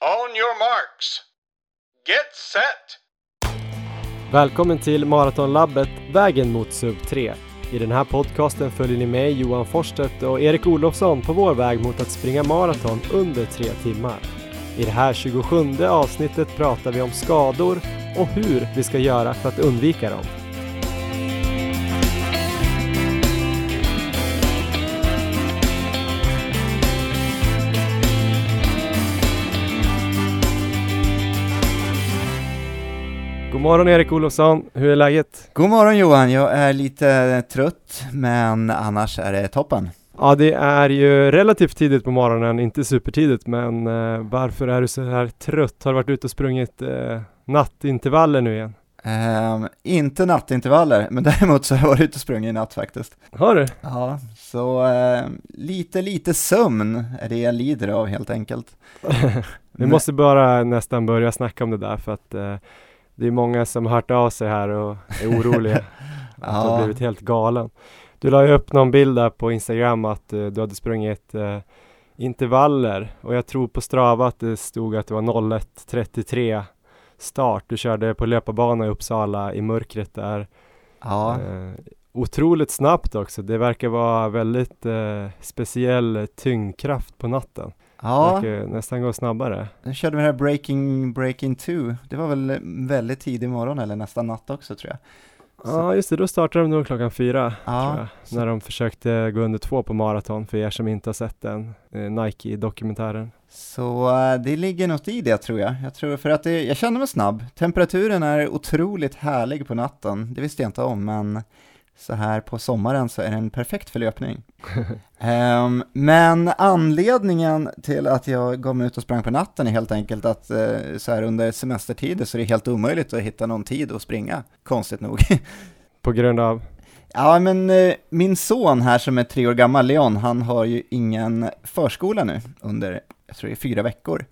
On your marks. Get set! Välkommen till Maratonlabbet Vägen mot Sub 3. I den här podcasten följer ni med Johan Forsstedt och Erik Olofsson på vår väg mot att springa maraton under tre timmar. I det här 27 avsnittet pratar vi om skador och hur vi ska göra för att undvika dem. Morgon Erik Olofsson, hur är läget? God morgon Johan, jag är lite trött men annars är det toppen. Ja, det är ju relativt tidigt på morgonen, inte supertidigt, men eh, varför är du så här trött? Har du varit ute och sprungit eh, nattintervaller nu igen? Um, inte nattintervaller, men däremot så har jag varit ute och sprungit i natt faktiskt. Har du? Ja, så uh, lite, lite sömn är det jag lider av helt enkelt. Vi måste bara nästan börja snacka om det där för att eh, det är många som har hört av sig här och är oroliga att du har blivit helt galen. Du la ju upp någon bild där på Instagram att uh, du hade sprungit uh, intervaller och jag tror på Strava att det stod att det var 01.33 start. Du körde på löparbana i Uppsala i mörkret där. Ja. Uh, otroligt snabbt också. Det verkar vara väldigt speciell tyngdkraft på natten. Ja, verkar nästan gå snabbare. jag körde med det här Breaking, Breaking 2. Det var väl väldigt tidig morgon eller nästan natt också tror jag. Ja just det, då startade de nog klockan fyra Ja, tror jag, när de försökte gå under två på maraton för er som inte har sett den eh, Nike-dokumentären. Så eh, det ligger något i det tror jag. Jag tror för att det, jag känner mig snabb. Temperaturen är otroligt härlig på natten. Det visste jag inte om, men så här på sommaren så är den perfekt för löpning. Ehm, men anledningen till att jag gav mig ut och sprang på natten är helt enkelt att eh, så här under semestertider så är det helt omöjligt att hitta någon tid att springa, konstigt nog. På grund av, Ja, men eh, min son här som är tre år gammal, Leon, han har ju ingen förskola nu under, jag tror det är fyra veckor.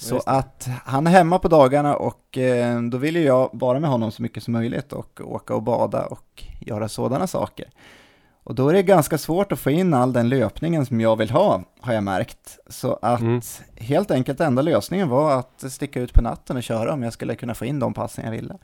Så att han är hemma på dagarna och eh, då vill ju jag vara med honom så mycket som möjligt och åka och bada och göra sådana saker. Och då är det ganska svårt att få in all den löpningen som jag vill ha, har jag märkt. Så att Mm. helt enkelt enda lösningen var att sticka ut på natten och köra om jag skulle kunna få in de passen jag ville.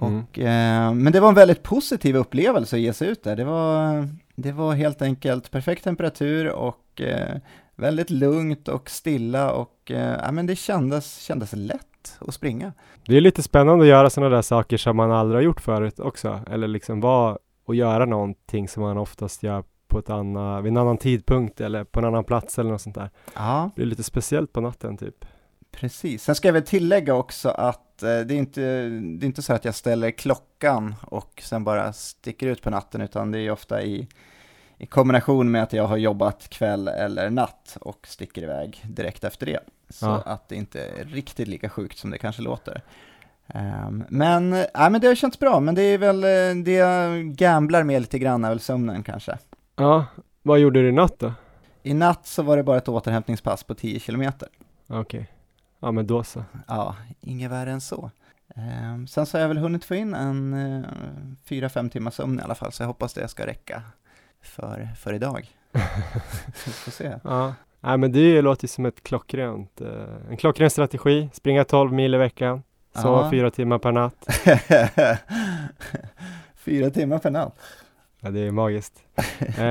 Mm. Och, eh, men det var en väldigt positiv upplevelse att ge sig ut där. Det var, det var helt enkelt perfekt temperatur och eh, väldigt lugnt och stilla och eh, ja, men det kändes, kändes lätt att springa. det är lite spännande att göra sådana där saker som man aldrig har gjort förut också, eller liksom vara och göra någonting som man oftast gör på ett annat, vid en annan tidpunkt eller på en annan plats eller något sånt där. Ja, Det är lite speciellt på natten typ. precis. Sen ska jag väl tillägga också att eh, det, är inte, det är inte så att jag ställer klockan och sen bara sticker ut på natten, utan det är ofta i, i kombination med att jag har jobbat kväll eller natt och sticker iväg direkt efter det. Så Ja. att det inte är riktigt lika sjukt som det kanske låter. Ehm, men, äh, men det har känts bra, men det är väl eh, det jag gamblar med lite grann är väl sömnen kanske. Ja, vad gjorde du i natt då? I natt så var det bara ett återhämtningspass på 10 kilometer. Okej. Ja men då så. Ja, inget värre än så. Ehm, sen så har jag väl hunnit få in en uh, 4-5 timmars sömn i alla fall, så jag hoppas det ska räcka för, för idag. Vi får se. Ja. Nej men det låter ju som ett klockrent, eh, en klockren strategi. Springa 12 mil i veckan. Sova Ja. fyra timmar per natt. Fyra timmar per natt. Ja, det är magiskt. eh,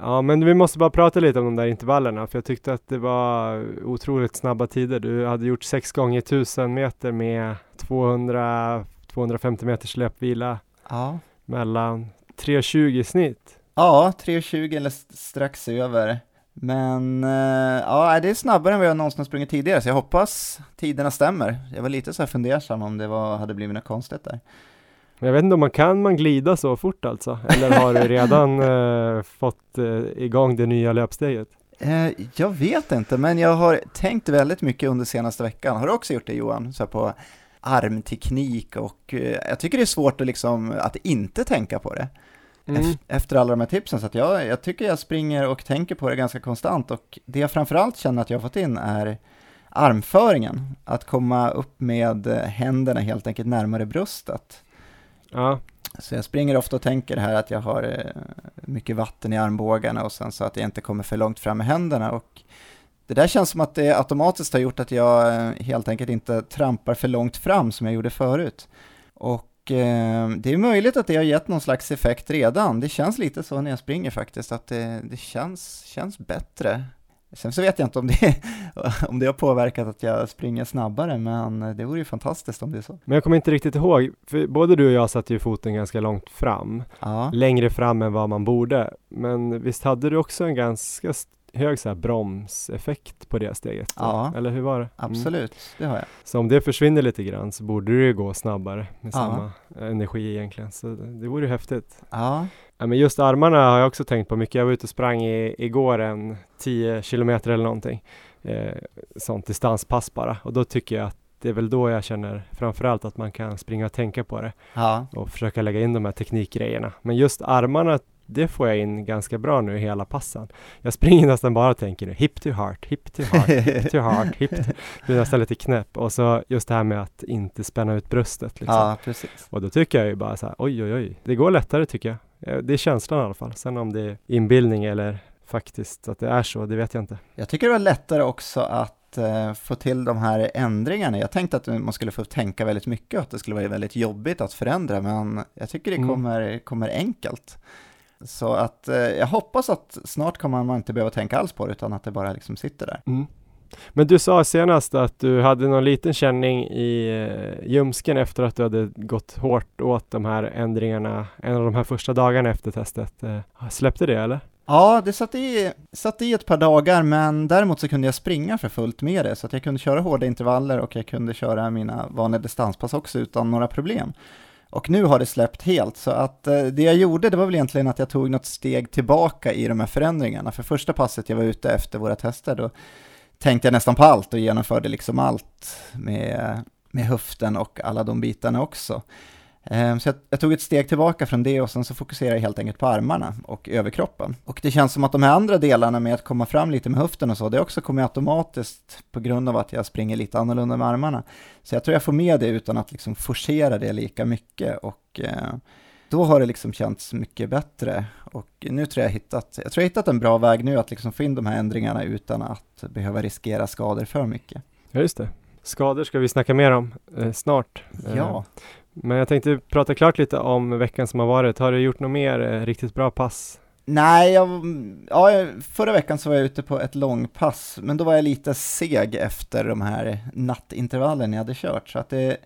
ja, men vi måste bara prata lite om de där intervallerna, för jag tyckte att det var otroligt snabba tider. Du hade gjort 6 gånger 1000 meter med 200, 250 meters löpvila Ja, mellan 3.20 i snitt. ja 3.20 eller strax över. Men eh, ja, det är snabbare än vad jag någonsin har sprungit tidigare, så jag hoppas tiderna stämmer. Jag var lite så här fundersam om det var, hade blivit något konstigt där. Men jag vet inte om man kan man glida så fort alltså? Eller har du redan eh, fått eh, igång det nya löpsteget? Eh, jag vet inte, men jag har tänkt väldigt mycket under senaste veckan. Har du också gjort det Johan? Så här på armteknik och eh, jag tycker det är svårt att, liksom, att inte tänka på det Mm. ef- efter alla de här tipsen. Så att jag, jag tycker jag springer och tänker på det ganska konstant och det jag framförallt känner att jag har fått in är armföringen. Att komma upp med händerna helt enkelt närmare bröstet. Ja, Så jag springer ofta och tänker här att jag har eh, mycket vatten i armbågarna och sen så att jag inte kommer för långt fram med händerna och Det där känns som att det automatiskt har gjort att jag eh, helt enkelt inte trampar för långt fram som jag gjorde förut. Och eh, det är möjligt att det har gett någon slags effekt redan. Det känns lite så när jag springer faktiskt, att det, det känns, känns bättre. Sen så vet jag inte om det, om det har påverkat att jag springer snabbare, men det vore ju fantastiskt om det är så. Men jag kommer inte riktigt ihåg, för både du och jag satte ju foten ganska långt fram, Ja, längre fram än vad man borde. Men visst hade du också en ganska hög så här bromseffekt på det steget? Ja. Eller hur var det? Mm. absolut, det har jag. Så om det försvinner lite grann så borde det ju gå snabbare med Ja. samma energi egentligen. Så det, det vore ju häftigt. Ja, Ja, men just armarna har jag också tänkt på mycket. Jag var ute och sprang i, igår en 10 kilometer eller någonting. Eh, sånt distanspass bara. Och då tycker jag att det är väl då jag känner framförallt att man kan springa och tänka på det ja, och försöka lägga in de här teknikgrejerna. Men just armarna, det får jag in ganska bra nu i hela passen. Jag springer nästan bara och tänker nu, hip to heart, hip to heart, hip to heart, hip to... Är nästan lite knäpp. Och så just det här med att inte spänna ut bröstet liksom. ja, precis. Och då tycker jag ju bara så här, oj oj oj, det går lättare tycker jag. Eh, Det är känslan i alla fall. Sen om det är inbildning eller faktiskt att det är så, det vet jag inte. Jag tycker det var lättare också att eh, få till de här ändringarna. Jag tänkte att man skulle få tänka väldigt mycket och att det skulle vara väldigt jobbigt att förändra, men jag tycker det Mm. kommer, kommer enkelt. Så att eh, jag hoppas att snart kommer man inte behöva tänka alls på det, utan att det bara liksom sitter där. Mm. Men du sa senast att du hade någon liten känning i eh, ljumsken efter att du hade gått hårt åt de här ändringarna en av de här första dagarna efter testet. Eh, Släppte det eller? Ja, det satt i, satt i ett par dagar, men däremot så kunde jag springa för fullt med det, så att jag kunde köra hårda intervaller och jag kunde köra mina vanliga distanspass också utan några problem. Och nu har det släppt helt, så att eh, det jag gjorde, det var väl egentligen att jag tog något steg tillbaka i de här förändringarna. För första passet jag var ute efter våra tester, då tänkte jag nästan på allt och genomförde liksom allt med, med höften och alla de bitarna också. Ehm, Så jag, jag tog ett steg tillbaka från det och sen så fokuserade jag helt enkelt på armarna och överkroppen. Och det känns som att de här andra delarna med att komma fram lite med höften och så, det också kommer automatiskt på grund av att jag springer lite annorlunda med armarna. Så jag tror jag får med det utan att liksom forcera det lika mycket och eh, då har det liksom känts mycket bättre. Och nu tror jag hittat, jag tror jag hittat en bra väg nu att liksom få in de här ändringarna utan att behöva riskera skador för mycket. Ja, just det. Skador ska vi snacka mer om eh, snart. Eh, Ja, Men jag tänkte prata klart lite om veckan som har varit. Har du gjort något mer eh, riktigt bra pass? Nej, jag, ja, förra veckan så var jag ute på ett långpass, men då var jag lite seg efter de här nattintervallen jag hade kört, så att det,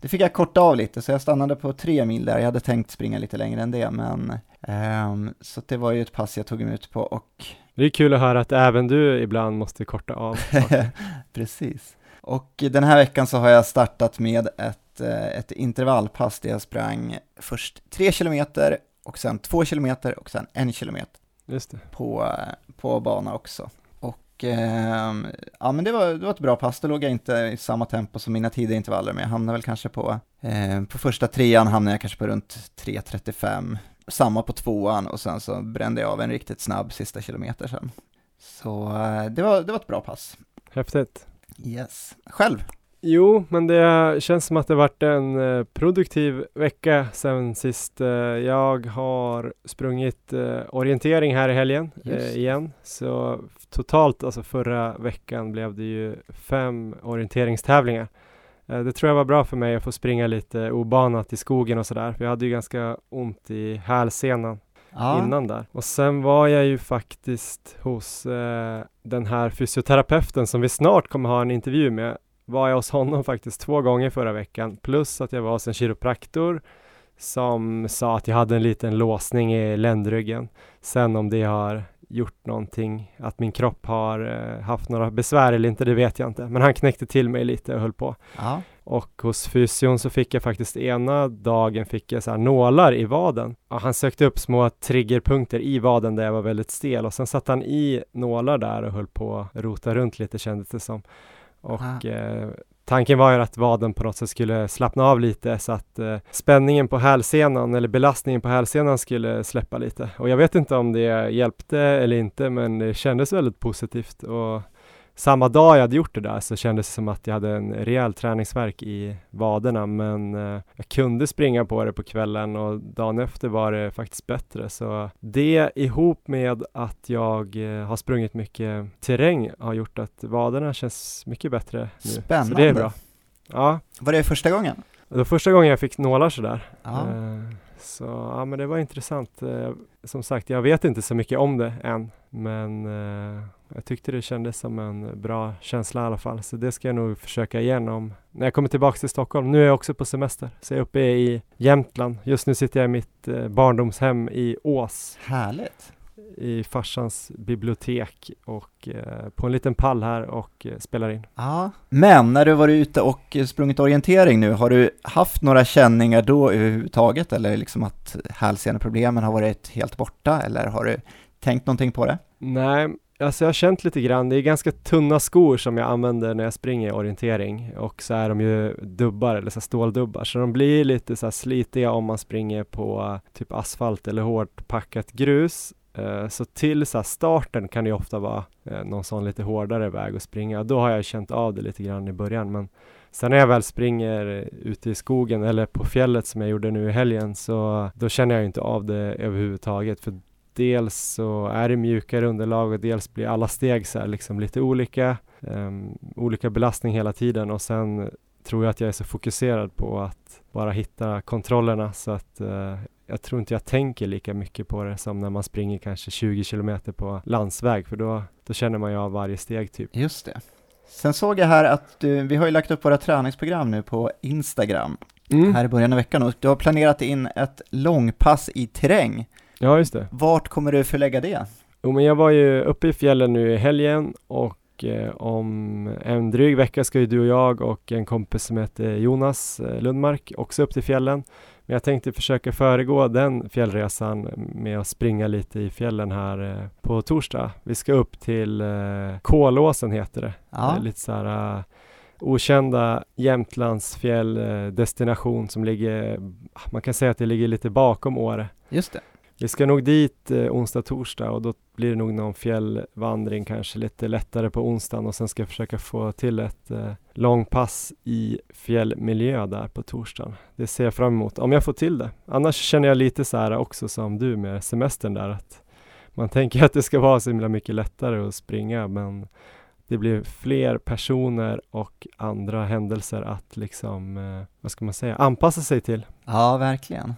det fick jag korta av lite, så jag stannade på tre mil där. Jag hade tänkt springa lite längre än det, men ehm, så det var ju ett pass jag tog mig ut på och Det är kul att höra att även du ibland måste korta av. Precis. Och den här veckan så har jag startat med ett, eh, ett intervallpass där jag sprang först tre kilometer och sen två kilometer och sen en kilometer. Just det. på, eh, på bana också. Och ehm, ja, men det var, det var ett bra pass. Då låg jag inte i samma tempo som mina tidigare intervaller, men jag hamnade väl kanske på, eh, på första trean hamnade jag kanske på runt 3.35. Samma på tvåan och sen så brände jag av en riktigt snabb sista kilometer sen. Så eh, det, var, det var ett bra pass. Häftigt. Yes. Själv? Jo, men det känns som att det varit en eh, produktiv vecka sen sist. Eh, jag har sprungit eh, orientering här i helgen Just. igen. Så totalt, alltså förra veckan blev det ju fem orienteringstävlingar. Det tror jag var bra för mig att få springa lite obanat i skogen och sådär. För jag hade ju ganska ont i hälsenan Ja. innan där. Och sen var jag ju faktiskt hos eh, den här fysioterapeuten som vi snart kommer ha en intervju med. Var jag hos honom faktiskt två gånger förra veckan. Plus att jag var hos en kiropraktor som sa att jag hade en liten låsning i ländryggen. Sen om det har gjort någonting, att min kropp har eh, haft några besvär eller inte, det vet jag inte. Men han knäckte till mig lite och höll på. Ja. Och hos fysion så fick jag faktiskt ena dagen fick jag så här nålar i vaden. Ja, han sökte upp små triggerpunkter i vaden där jag var väldigt stel och sen satte han i nålar där och höll på att rota runt lite kändes det som. Och Ah. eh, tanken var ju att vaden på något sätt skulle slappna av lite så att eh, spänningen på hälsenan eller belastningen på hälsenan skulle släppa lite. Och jag vet inte om det hjälpte eller inte men det kändes väldigt positivt och samma dag jag hade gjort det där så kändes det som att jag hade en rejäl träningsverk i vaderna men eh, jag kunde springa på det på kvällen och dagen efter var det faktiskt bättre så det ihop med att jag eh, har sprungit mycket terräng har gjort att vaderna känns mycket bättre nu. Spännande. Så det är bra. Ja. Var det första gången? Det var första gången jag fick nålar sådär. Ja. Eh, så ja, men det var intressant. Eh, som sagt, jag vet inte så mycket om det än, men eh, jag tyckte det kändes som en bra känsla i alla fall. Så det ska jag nog försöka igenom när jag kommer tillbaka till Stockholm. Nu är jag också på semester, så jag är uppe i Jämtland. Just nu sitter jag i mitt eh, barndomshem i Ås Härligt i farsans bibliotek och eh, på en liten pall här och eh, spelar in. Ja. Men när du varit ute och sprungit orientering nu, har du haft några känningar då överhuvudtaget? Eller liksom att hälseneproblemen har varit helt borta? Eller har du tänkt någonting på det? Nej, alltså jag har känt lite grann, det är ganska tunna skor som jag använder när jag springer orientering och så är de ju dubbar eller så ståldubbar så de blir lite så här slitiga om man springer på typ asfalt eller hårt packat grus. Eh, så till så här starten kan det ofta vara eh, någon sån lite hårdare väg att springa. Då har jag känt av det lite grann i början men sen när jag väl springer ute i skogen eller på fjället som jag gjorde nu i helgen så då känner jag inte av det överhuvudtaget för dels så är det mjukare underlag och dels blir alla steg så här liksom lite olika, um, olika belastning hela tiden och sen tror jag att jag är så fokuserad på att bara hitta kontrollerna så att uh, jag tror inte jag tänker lika mycket på det som när man springer kanske 20 kilometer på landsväg för då, då känner man ju av varje steg typ. Just det. Sen såg jag här att du, vi har ju lagt upp våra träningsprogram nu på Instagram Mm. här i början av veckan och du har planerat in ett långpass i terräng. Ja, just det. Vart kommer du förlägga det? Jo, men jag var ju uppe i fjällen nu i helgen och eh, om en dryg vecka ska ju du och jag och en kompis som heter Jonas eh, Lundmark också upp till fjällen. Men jag tänkte försöka föregå den fjällresan med att springa lite i fjällen här eh, på torsdag. Vi ska upp till eh, Kolåsen heter det. Ja. Det är lite så här eh, okända Jämtlands fjälldestination som ligger, man kan säga att det ligger lite bakom Åre. Just det. Vi ska nog dit eh, onsdag, torsdag och då blir det nog någon fjällvandring kanske lite lättare på onsdagen och sen ska jag försöka få till ett eh, långpass i fjällmiljö där på torsdagen. Det ser jag fram emot, om jag får till det. Annars känner jag lite så här också som du med semestern där att man tänker att det ska vara så himla mycket lättare att springa men det blir fler personer och andra händelser att liksom, eh, vad ska man säga, anpassa sig till. Ja, verkligen.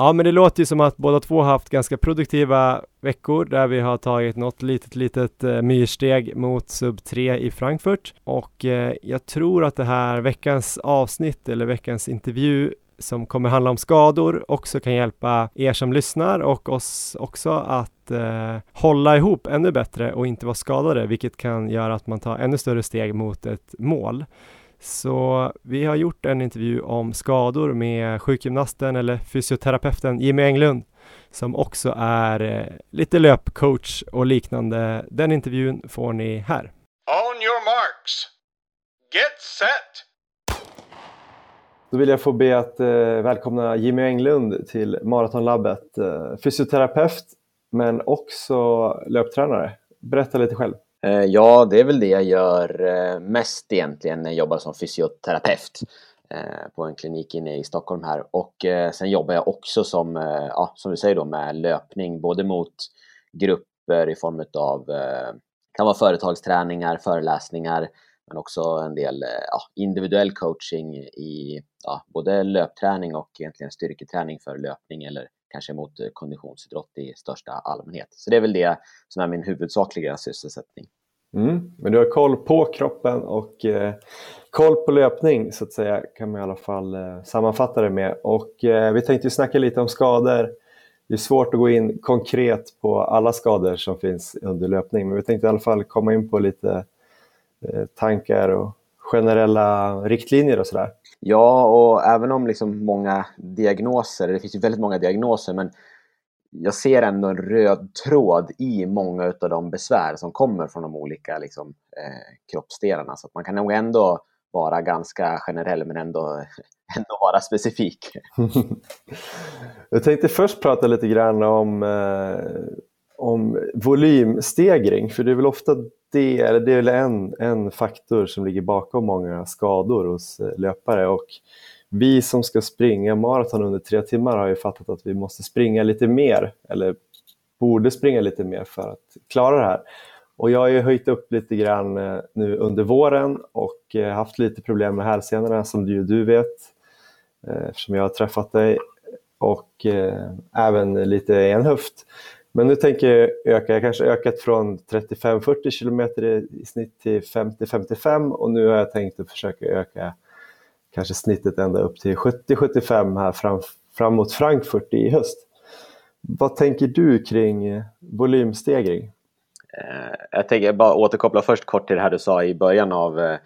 Ja, men det låter ju som att båda två har haft ganska produktiva veckor där vi har tagit något litet, litet eh, myrsteg mot sub 3 i Frankfurt och eh, jag tror att det här veckans avsnitt eller veckans intervju som kommer handla om skador också kan hjälpa er som lyssnar och oss också att eh, hålla ihop ännu bättre och inte vara skadade, vilket kan göra att man tar ännu större steg mot ett mål. Så vi har gjort en intervju om skador med sjukgymnasten eller fysioterapeuten Jimmy Englund som också är eh, lite löpcoach och liknande. Den intervjun får ni här. On your marks. Get set. Då vill jag få be att eh, välkomna Jimmy Englund till Maratonlabbet. Eh, fysioterapeut men också löptränare. Berätta lite själv. Eh, ja, det är väl det jag gör eh, mest egentligen när jag jobbar som fysioterapeut eh, på en klinik inne i Stockholm här. Och sen jobbar jag också som, ja, som du säger då, med löpning, både mot grupper i form av, kan vara företagsträningar, föreläsningar, men också en del ja, individuell coaching i ja, både löpträning och egentligen styrketräning för löpning eller kanske mot eh, konditionsidrott i största allmänhet. Så det är väl det som är min huvudsakliga sysselsättning. Mm, men du har koll på kroppen och eh, koll på löpning så att säga kan man i alla fall eh, sammanfatta det med. Och eh, vi tänkte ju snacka lite om skador. Det är svårt att gå in konkret på alla skador som finns under löpning men vi tänkte i alla fall komma in på lite eh, tankar och generella riktlinjer och sådär. Ja, och även om liksom många diagnoser, det finns ju väldigt många diagnoser, men jag ser ändå en röd tråd i många av de besvär som kommer från de olika liksom, eh, kroppsdelarna. Så att man kan nog ändå vara ganska generell men ändå, ändå vara specifik. Jag tänkte först prata lite grann om, eh, om volymstegring, för det är väl ofta det, eller det är väl en, en faktor som ligger bakom många skador hos eh, löpare. Och vi som ska springa maraton under tre timmar har ju fattat att vi måste springa lite mer, eller borde springa lite mer för att klara det här. Och jag har ju höjt upp lite grann eh, nu under våren och eh, haft lite problem med hälsenorna som ju du vet eftersom jag har träffat dig och även lite i en höft. Men nu tänker jag öka, jag kanske ökat från 35-40 km i snitt till 50-55 och nu har jag tänkt att försöka öka kanske snittet ända upp till 70-75 här fram, fram mot Frankfurt i höst. Vad tänker du kring volymstegring? Eh, jag tänker bara återkoppla först kort till det här du sa i början av eh,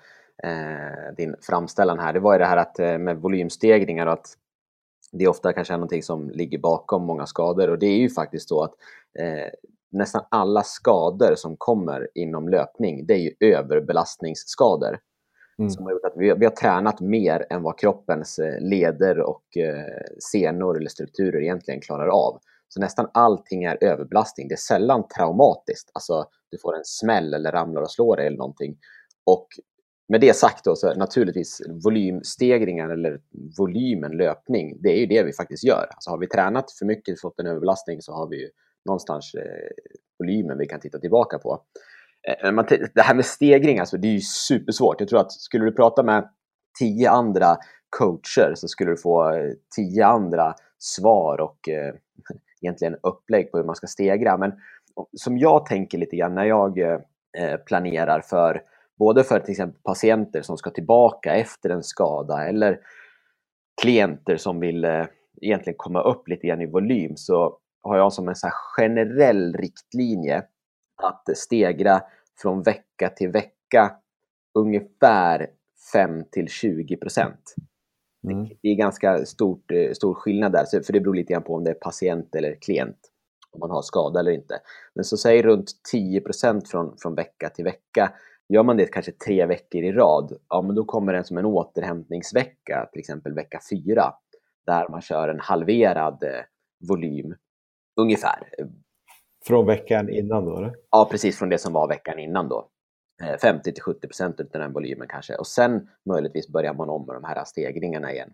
eh, din framställan här. Det var ju det här att med volymstegringar och att det är ofta kanske någonting som ligger bakom många skador och det är ju faktiskt så att eh, nästan alla skador som kommer inom löpning, det är ju överbelastningsskador. Mm. Som har gjort att vi, vi, har tränat mer än vad kroppens eh, leder och eh, senor eller strukturer egentligen klarar av. Så nästan allting är överbelastning. Det är sällan traumatiskt, alltså du får en smäll eller ramlar och slår dig eller någonting. Och med det sagt då, så naturligtvis volymstegringar eller volymen löpning, det är ju det vi faktiskt gör. Alltså har vi tränat för mycket, fått en överbelastning, så har vi ju någonstans eh, volymen vi kan titta tillbaka på. Eh, man, det här med stegring, alltså, det är ju supersvårt. Jag tror att skulle du prata med tio andra coacher så skulle du få eh, tio andra svar och eh, egentligen upplägg på hur man ska stegra. Men som jag tänker lite grann när jag eh, eh planerar för både för till exempel patienter som ska tillbaka efter en skada eller klienter som vill eh, egentligen komma upp lite grann i volym så har jag som en så generell riktlinje att stegra från vecka till vecka ungefär 5 till 20 procent. Mm. Det är ganska stort, eh, stor skillnad där, för det beror lite grann på om det är patient eller klient, om man har skada eller inte. Men så säg runt 10 procent från, från vecka till vecka Gör man det kanske tre veckor i rad, ja men då kommer det som en återhämtningsvecka, till exempel vecka fyra, där man kör en halverad eh, volym, ungefär. Från veckan innan då? Eller? Ja, precis från det som var veckan innan då. 50 eh, 70 procent av den volymen kanske. Och sen möjligtvis börjar man om med de här stegringarna igen.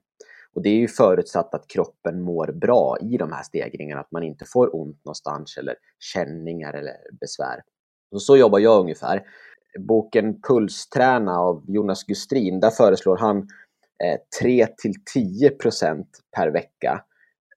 Och det är ju förutsatt att kroppen mår bra i de här stegringarna, att man inte får ont någonstans eller känningar eller besvär. Och så jobbar jag ungefär boken Pulsträna av Jonas Gustrin, där föreslår han eh, 3 till 10% per vecka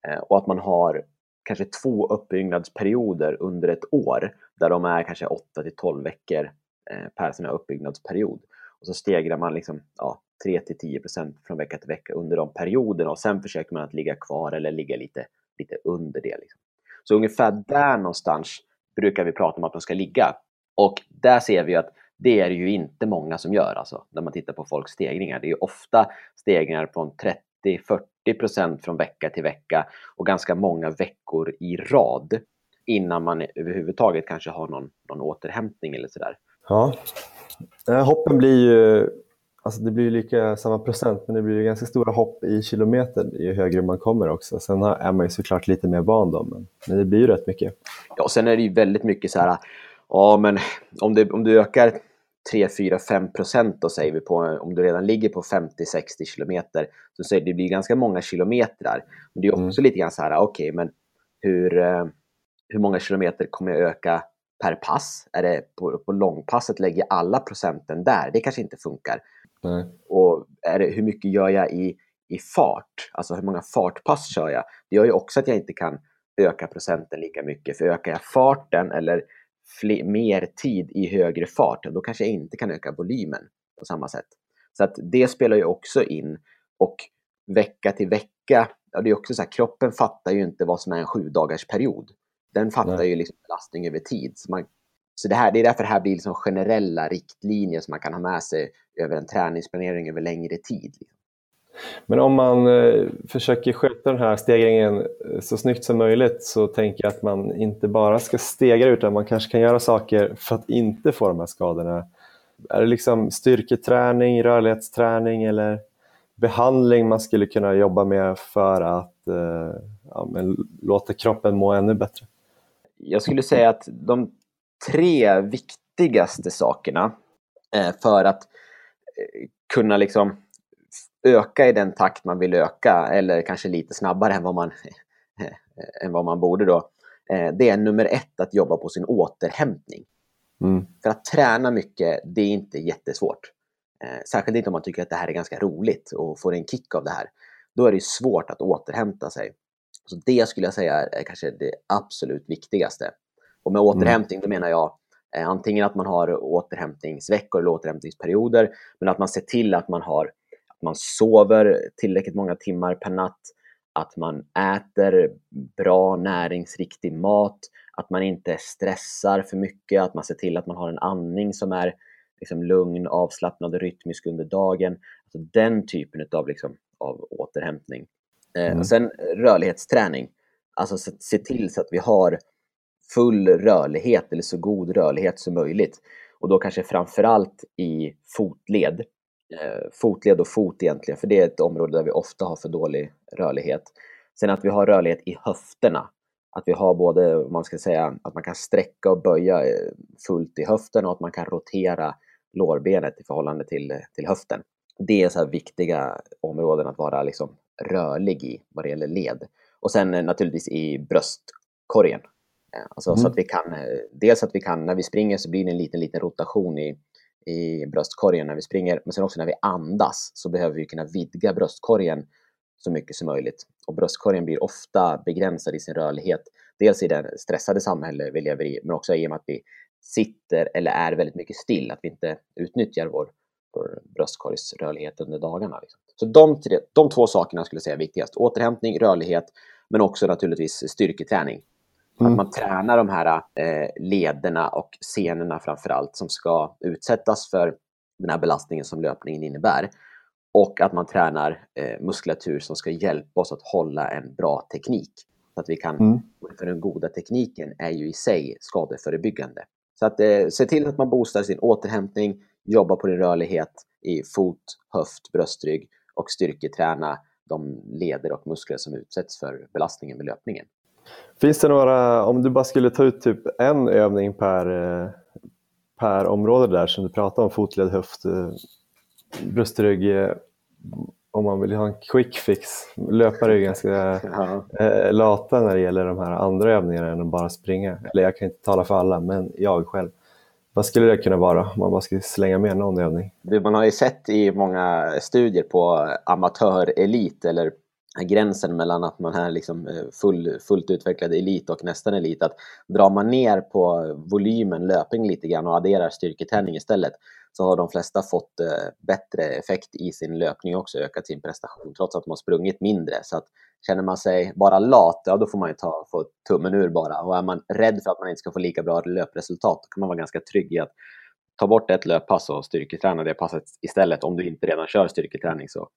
eh, och att man har kanske två uppbyggnadsperioder under ett år där de är kanske 8 till 12 veckor eh, per sina uppbyggnadsperiod. Och så stegrar man liksom, ja, 3 till 10% från vecka till vecka under de perioderna och sen försöker man att ligga kvar eller ligga lite, lite under det. Liksom. Så ungefär där någonstans brukar vi prata om att de ska ligga. Och där ser vi att det är det ju inte många som gör alltså, när man tittar på folks stegringar. Det är ju ofta stegringar från 30-40% från vecka till vecka och ganska många veckor i rad innan man överhuvudtaget kanske har någon, någon återhämtning eller sådär. Ja, hoppen blir ju Alltså det blir lika samma procent, men det blir ganska stora hopp i kilometer ju högre man kommer också. Sen är man ju såklart lite mer van då, men, men det blir ju rätt mycket. Ja, och sen är det ju väldigt mycket så här, ja men om, det, om du ökar 3, 4, 5 procent då säger vi på, om du redan ligger på 50-60 kilometer, så säger det blir ganska många kilometrar. Men det är också mm. lite grann så här, okej, okay, men hur, eh, hur många kilometer kommer jag öka per pass? Är det på, på långpasset lägger alla procenten där? Det kanske inte funkar. Nej. Och är det, hur mycket gör jag i, i fart? Alltså hur många fartpass kör jag? Det gör ju också att jag inte kan öka procenten lika mycket. För ökar jag farten eller fler, mer tid i högre fart, då kanske jag inte kan öka volymen på samma sätt. Så att det spelar ju också in. Och vecka till vecka, ja, det är också så här, kroppen fattar ju inte vad som är en sju dagars period. Den fattar Nej. ju liksom belastning över tid. Så, man, så det, här, det är därför det här blir liksom generella riktlinjer som man kan ha med sig över en träningsplanering över längre tid. Liksom. Men om man eh, försöker sköta den här stegringen eh, så snyggt som möjligt så tänker jag att man inte bara ska stegra utan man kanske kan göra saker för att inte få de här skadorna. är det liksom styrketräning, rörlighetsträning eller behandling man skulle kunna jobba med för att eh, ja, låta kroppen må ännu bättre? Jag skulle säga att de tre viktigaste sakerna eh, för att eh, kunna liksom öka i den takt man vill öka eller kanske lite snabbare än vad man, än vad man borde då. Eh, det är nummer ett att jobba på sin återhämtning. Mm. För att träna mycket, det är inte jättesvårt. Eh, särskilt inte om man tycker att det här är ganska roligt och får en kick av det här. Då är det svårt att återhämta sig. Så det skulle jag säga är kanske det absolut viktigaste. Och med återhämtning, då menar jag eh, antingen att man har återhämtningsveckor eller återhämtningsperioder, men att man ser till att man har man sover tillräckligt många timmar per natt, att man äter bra näringsriktig mat, att man inte stressar för mycket, att man ser till att man har en andning som är liksom lugn, avslappnad och rytmisk under dagen. Alltså den typen av, liksom, av återhämtning. Eh, mm. och sen rörlighetsträning. Alltså se, se till så att vi har full rörlighet eller så god rörlighet som möjligt. Och då kanske framförallt i fotled. Eh, fotled och fot egentligen, för det är ett område där vi ofta har för dålig rörlighet. Sen att vi har rörlighet i höfterna. Att vi har både, man ska säga, att man kan sträcka och böja eh, fullt i höften och att man kan rotera lårbenet i förhållande till, till höften. Det är så viktiga områden att vara liksom rörlig i vad det gäller led. Och sen eh, naturligtvis i bröstkorgen. Alltså mm. så att vi kan, dels att vi kan, när vi springer så blir det en liten, liten rotation i, i bröstkorgen när vi springer, men sen också när vi andas så behöver vi kunna vidga bröstkorgen så mycket som möjligt. Och bröstkorgen blir ofta begränsad i sin rörlighet, dels i det stressade samhälle vi lever i, men också i och med att vi sitter eller är väldigt mycket still, att vi inte utnyttjar vår, vår bröstkorgsrörlighet under dagarna. Liksom. Så de, tre, de två sakerna skulle jag säga är viktigast. Återhämtning, rörlighet, men också naturligtvis styrketräning. Mm. Att man tränar de här eh, lederna och senorna framför allt som ska utsättas för den här belastningen som löpningen innebär. Och att man tränar eh, muskulatur som ska hjälpa oss att hålla en bra teknik. Så att vi kan, mm. För den goda tekniken är ju i sig skadeförebyggande. Så att eh, se till att man boostar sin återhämtning, jobba på din rörlighet i fot, höft, bröstrygg och styrketräna de leder och muskler som utsätts för belastningen med löpningen. Finns det några, om du bara skulle ta ut typ en övning per, eh, per område där som du pratar om, fotled, höft, eh, bröstrygg, eh, om man vill ha en quick fix. Löpare är ganska ja. lata när det gäller de här andra övningarna än att bara springa. Eller jag kan inte tala för alla, men jag själv. Vad skulle det kunna vara om man bara skulle slänga med någon övning? Man har ju sett i många studier på amatör-elit eller gränsen mellan att man är liksom eh, full, fullt utvecklad elit och nästan elit, att drar man ner på volymen löpning lite grann och adderar styrketräning istället så har de flesta fått eh, bättre effekt i sin löpning också, ökat sin prestation trots att de har sprungit mindre. Så att känner man sig bara lat, ja då får man ju ta, få tummen ur bara. Och är man rädd för att man inte ska få lika bra löpresultat, då kan man vara ganska trygg i att ta bort ett löppass och styrketräna det passet istället. Om du inte redan kör styrketräning så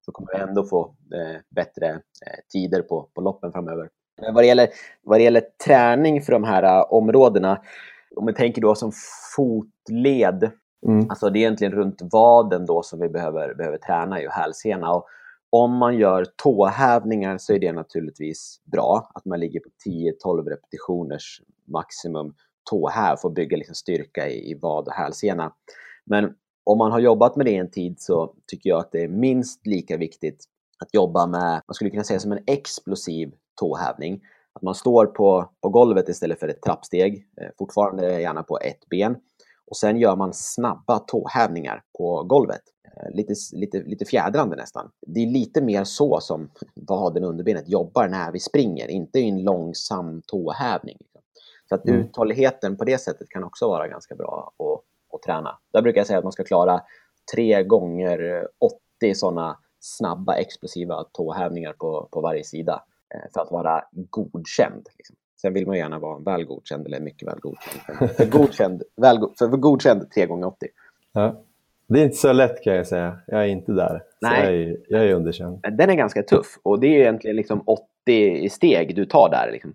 så kommer du ändå få eh, bättre eh, tider på, på loppen framöver. Men vad det, gäller, vad det gäller träning för de här uh, områdena, om vi tänker då som fotled, mm. alltså det är egentligen runt vaden då som vi behöver, behöver träna i och hälsena. Och om man gör tåhävningar så är det naturligtvis bra att man ligger på 10-12 repetitioners maximum tåhäv för att bygga liksom styrka i, i vad och hälsena. Men om man har jobbat med det en tid så tycker jag att det är minst lika viktigt att jobba med, man skulle kunna säga som en explosiv tåhävning. Att man står på, på golvet istället för ett trappsteg, eh, fortfarande gärna på ett ben. Och sen gör man snabba tåhävningar på golvet. Eh, lite, lite, lite fjädrande nästan. Det är lite mer så som vaden och underbenet jobbar när vi springer, inte i en långsam tåhävning. Så att mm. uthålligheten på det sättet kan också vara ganska bra att och träna. Där brukar jag säga att man ska klara tre gånger 80 sådana snabba explosiva tåhävningar på, på varje sida eh, för att vara godkänd. Liksom. Sen vill man gärna vara väl godkänd eller mycket väl godkänd. För godkänd, väl, för godkänd 3 gånger 80 ja. Det är inte så lätt kan jag säga. Jag är inte där. Nej. Jag är, jag, är, underkänd. Den är ganska tuff och det är egentligen liksom 30 steg du tar där liksom,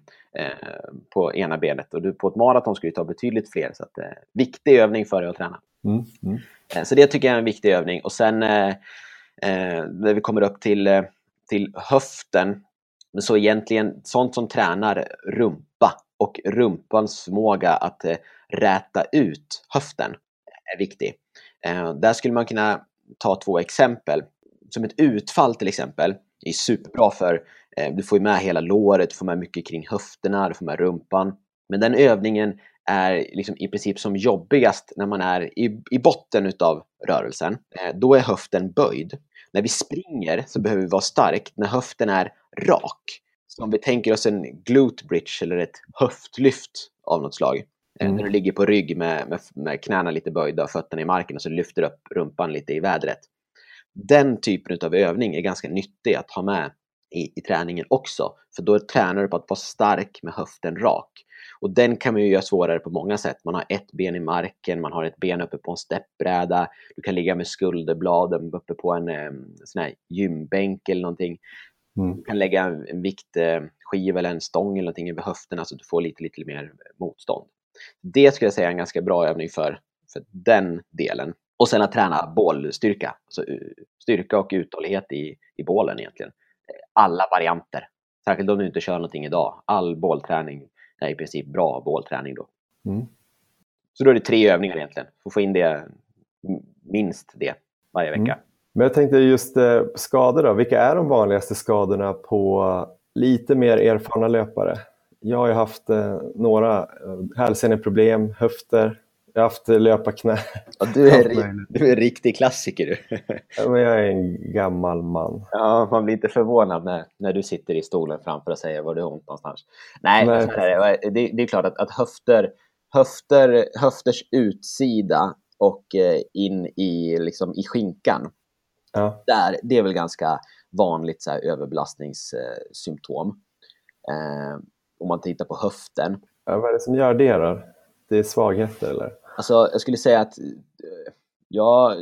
på ena benet. Och du, på ett maraton ska du ta betydligt fler. Så att, eh, viktig övning för dig att träna. Mm, mm. Eh, så det tycker jag är en viktig övning. Och sen eh, eh, när vi kommer upp till, eh, till höften, så egentligen sånt som tränar rumpa och rumpans förmåga att eh, räta ut höften är viktig. Eh, där skulle man kunna ta två exempel. Som ett utfall till exempel är superbra för eh, du får med hela låret, du får med mycket kring höfterna, du får med rumpan. Men den övningen är liksom i princip som jobbigast när man är i, i botten utav rörelsen. Eh, då är höften böjd. När vi springer så behöver vi vara stark när höften är rak. Så om vi tänker oss en glute bridge eller ett höftlyft av något slag. Eh, Mm. När du ligger på rygg med, med, med knäna lite böjda och fötterna i marken och så lyfter du upp rumpan lite i vädret. Den typen av övning är ganska nyttig att ha med i, i träningen också. För då tränar du på att vara stark med höften rak. Och den kan man ju göra svårare på många sätt. Man har ett ben i marken, man har ett ben uppe på en steppbräda. Du kan ligga med skulderbladen uppe på en sån här gymbänk eller någonting. Mm. Du kan lägga en, en viktskiva eller en stång eller någonting över höfterna så att du får lite, lite mer motstånd. Det skulle jag säga är en ganska bra övning för, för den delen. Och sen att träna bålstyrka. Alltså eh, styrka och uthållighet i, i bålen egentligen. Alla varianter. Särskilt om du inte kör någonting idag. All bålträning är i princip bra bålträning då. Mm. Så då är det tre övningar egentligen. Får få in det, minst det varje vecka. Mm. Men jag tänkte just eh, skador då. Vilka är de vanligaste skadorna på lite mer erfarna löpare? Jag har ju haft eh, några eh, hälseneproblem, höfter, jag har haft löparknä. Ja, du, är, du är en riktig klassiker du. Ja, men jag är en gammal man. Ja, man blir inte förvånad när, när du sitter i stolen framför och säger var det har ont någonstans. Nej, Nej. det. det, det är klart att, att höfter, höfter, höfters utsida och eh, in i, liksom, i skinkan, Ja. där, det är väl ganska vanligt så här, överbelastningssymptom. Eh, om man tittar på höften. Ja, vad är det som gör det då? Det är svagheter eller? Alltså, jag skulle säga att eh, ja,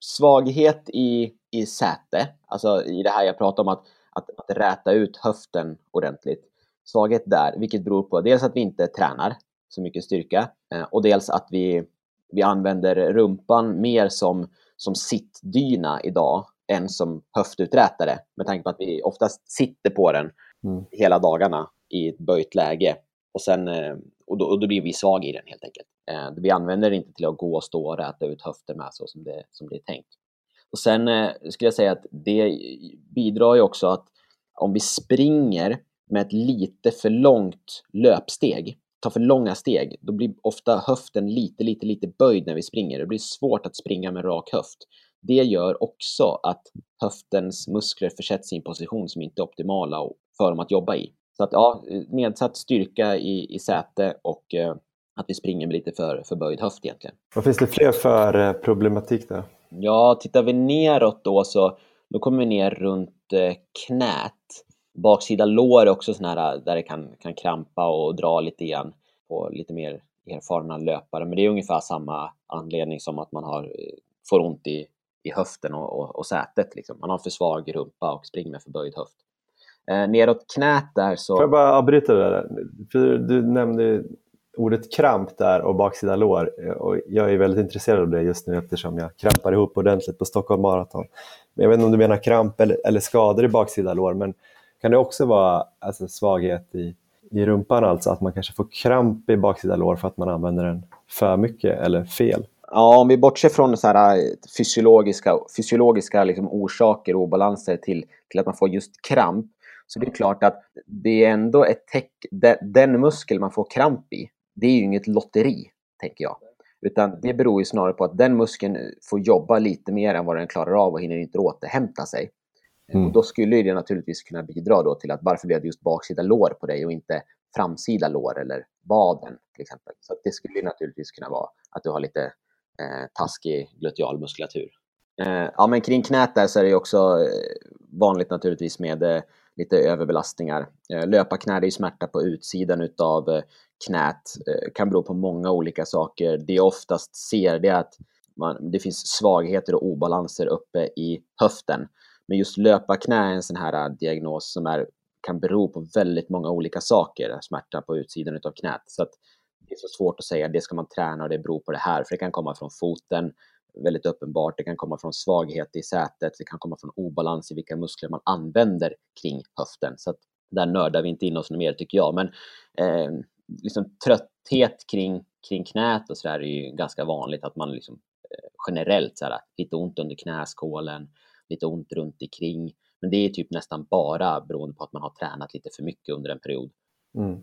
svaghet i, i säte, alltså i det här jag pratar om att, att, att räta ut höften ordentligt. Svaghet där, vilket beror på dels att vi inte tränar så mycket styrka eh, och dels att vi, vi använder rumpan mer som, som sittdyna idag än som höftuträtare med tanke på att vi oftast sitter på den Mm. hela dagarna i ett böjt läge och, sen, eh, och, då, och då blir vi svag i den helt enkelt. Eh, Vi använder det inte till att gå och stå och räta ut höfter med så som det, som det är tänkt. Och sen eh, skulle jag säga att det bidrar ju också att om vi springer med ett lite för långt löpsteg, tar för långa steg, då blir ofta höften lite, lite, lite böjd när vi springer. Det blir svårt att springa med rak höft. Det gör också att höftens muskler försätts i en position som inte är optimala för dem att jobba i. Så att ja, nedsatt styrka i, i säte och eh, att vi springer med lite för, för böjd höft egentligen. Vad finns det fler för eh, problematik då? Ja, tittar vi neråt då så då kommer vi ner runt eh, knät. Baksida lår är också sån här där det kan, kan krampa och dra lite grann på lite mer erfarna löpare. Men det är ungefär samma anledning som att man har, eh, får ont i, i höften och, och, och sätet. Liksom. Man har för svag rumpa och springer med förböjd höft. Eh, neråt knät där så... Får jag bara avbryta det där? För du nämnde ordet kramp där och baksida lår eh, och jag är väldigt intresserad av det just nu eftersom jag krampar ihop ordentligt på Stockholm Marathon. Men jag vet inte om du menar kramp eller, eller skador i baksida lår men kan det också vara alltså, svaghet i, i rumpan alltså att man kanske får kramp i baksida lår för att man använder den för mycket eller fel? Ja, om vi bortser från så här eh, fysiologiska, fysiologiska liksom orsaker och obalanser till, till att man får just kramp, så det är klart att det är ändå ett tecken, den muskel man får kramp i, det är ju inget lotteri, tänker jag. Utan det beror ju snarare på att den muskeln får jobba lite mer än vad den klarar av och hinner inte återhämta sig. Mm. Och då skulle det naturligtvis kunna bidra då till att varför blev det just baksida lår på dig och inte framsida lår eller vaden till exempel. Så det skulle ju naturligtvis kunna vara att du har lite eh, taskig glutealmuskulatur. Eh, ja, men kring knät där så är det också eh, vanligt naturligtvis med eh, lite överbelastningar. Eh, löparknä det är ju smärta på utsidan utav eh, knät. Eh, kan bero på många olika saker. Det jag oftast ser det är att man, det finns svagheter och obalanser uppe i höften. Men just löparknä är en sån här diagnos som är kan bero på väldigt många olika saker, smärta på utsidan utav knät. Så att det är så svårt att säga, det ska man träna och det beror på det här, för det kan komma från foten, väldigt uppenbart, det kan komma från svaghet i sätet, det kan komma från obalans i vilka muskler man använder kring höften. Så att där nördar vi inte in oss mer tycker jag, men eh, liksom trötthet kring, kring knät och så där är ju ganska vanligt att man liksom eh, generellt så här, lite ont under knäskålen, lite ont runt omkring. Men det är typ nästan bara beroende på att man har tränat lite för mycket under en period. Mm.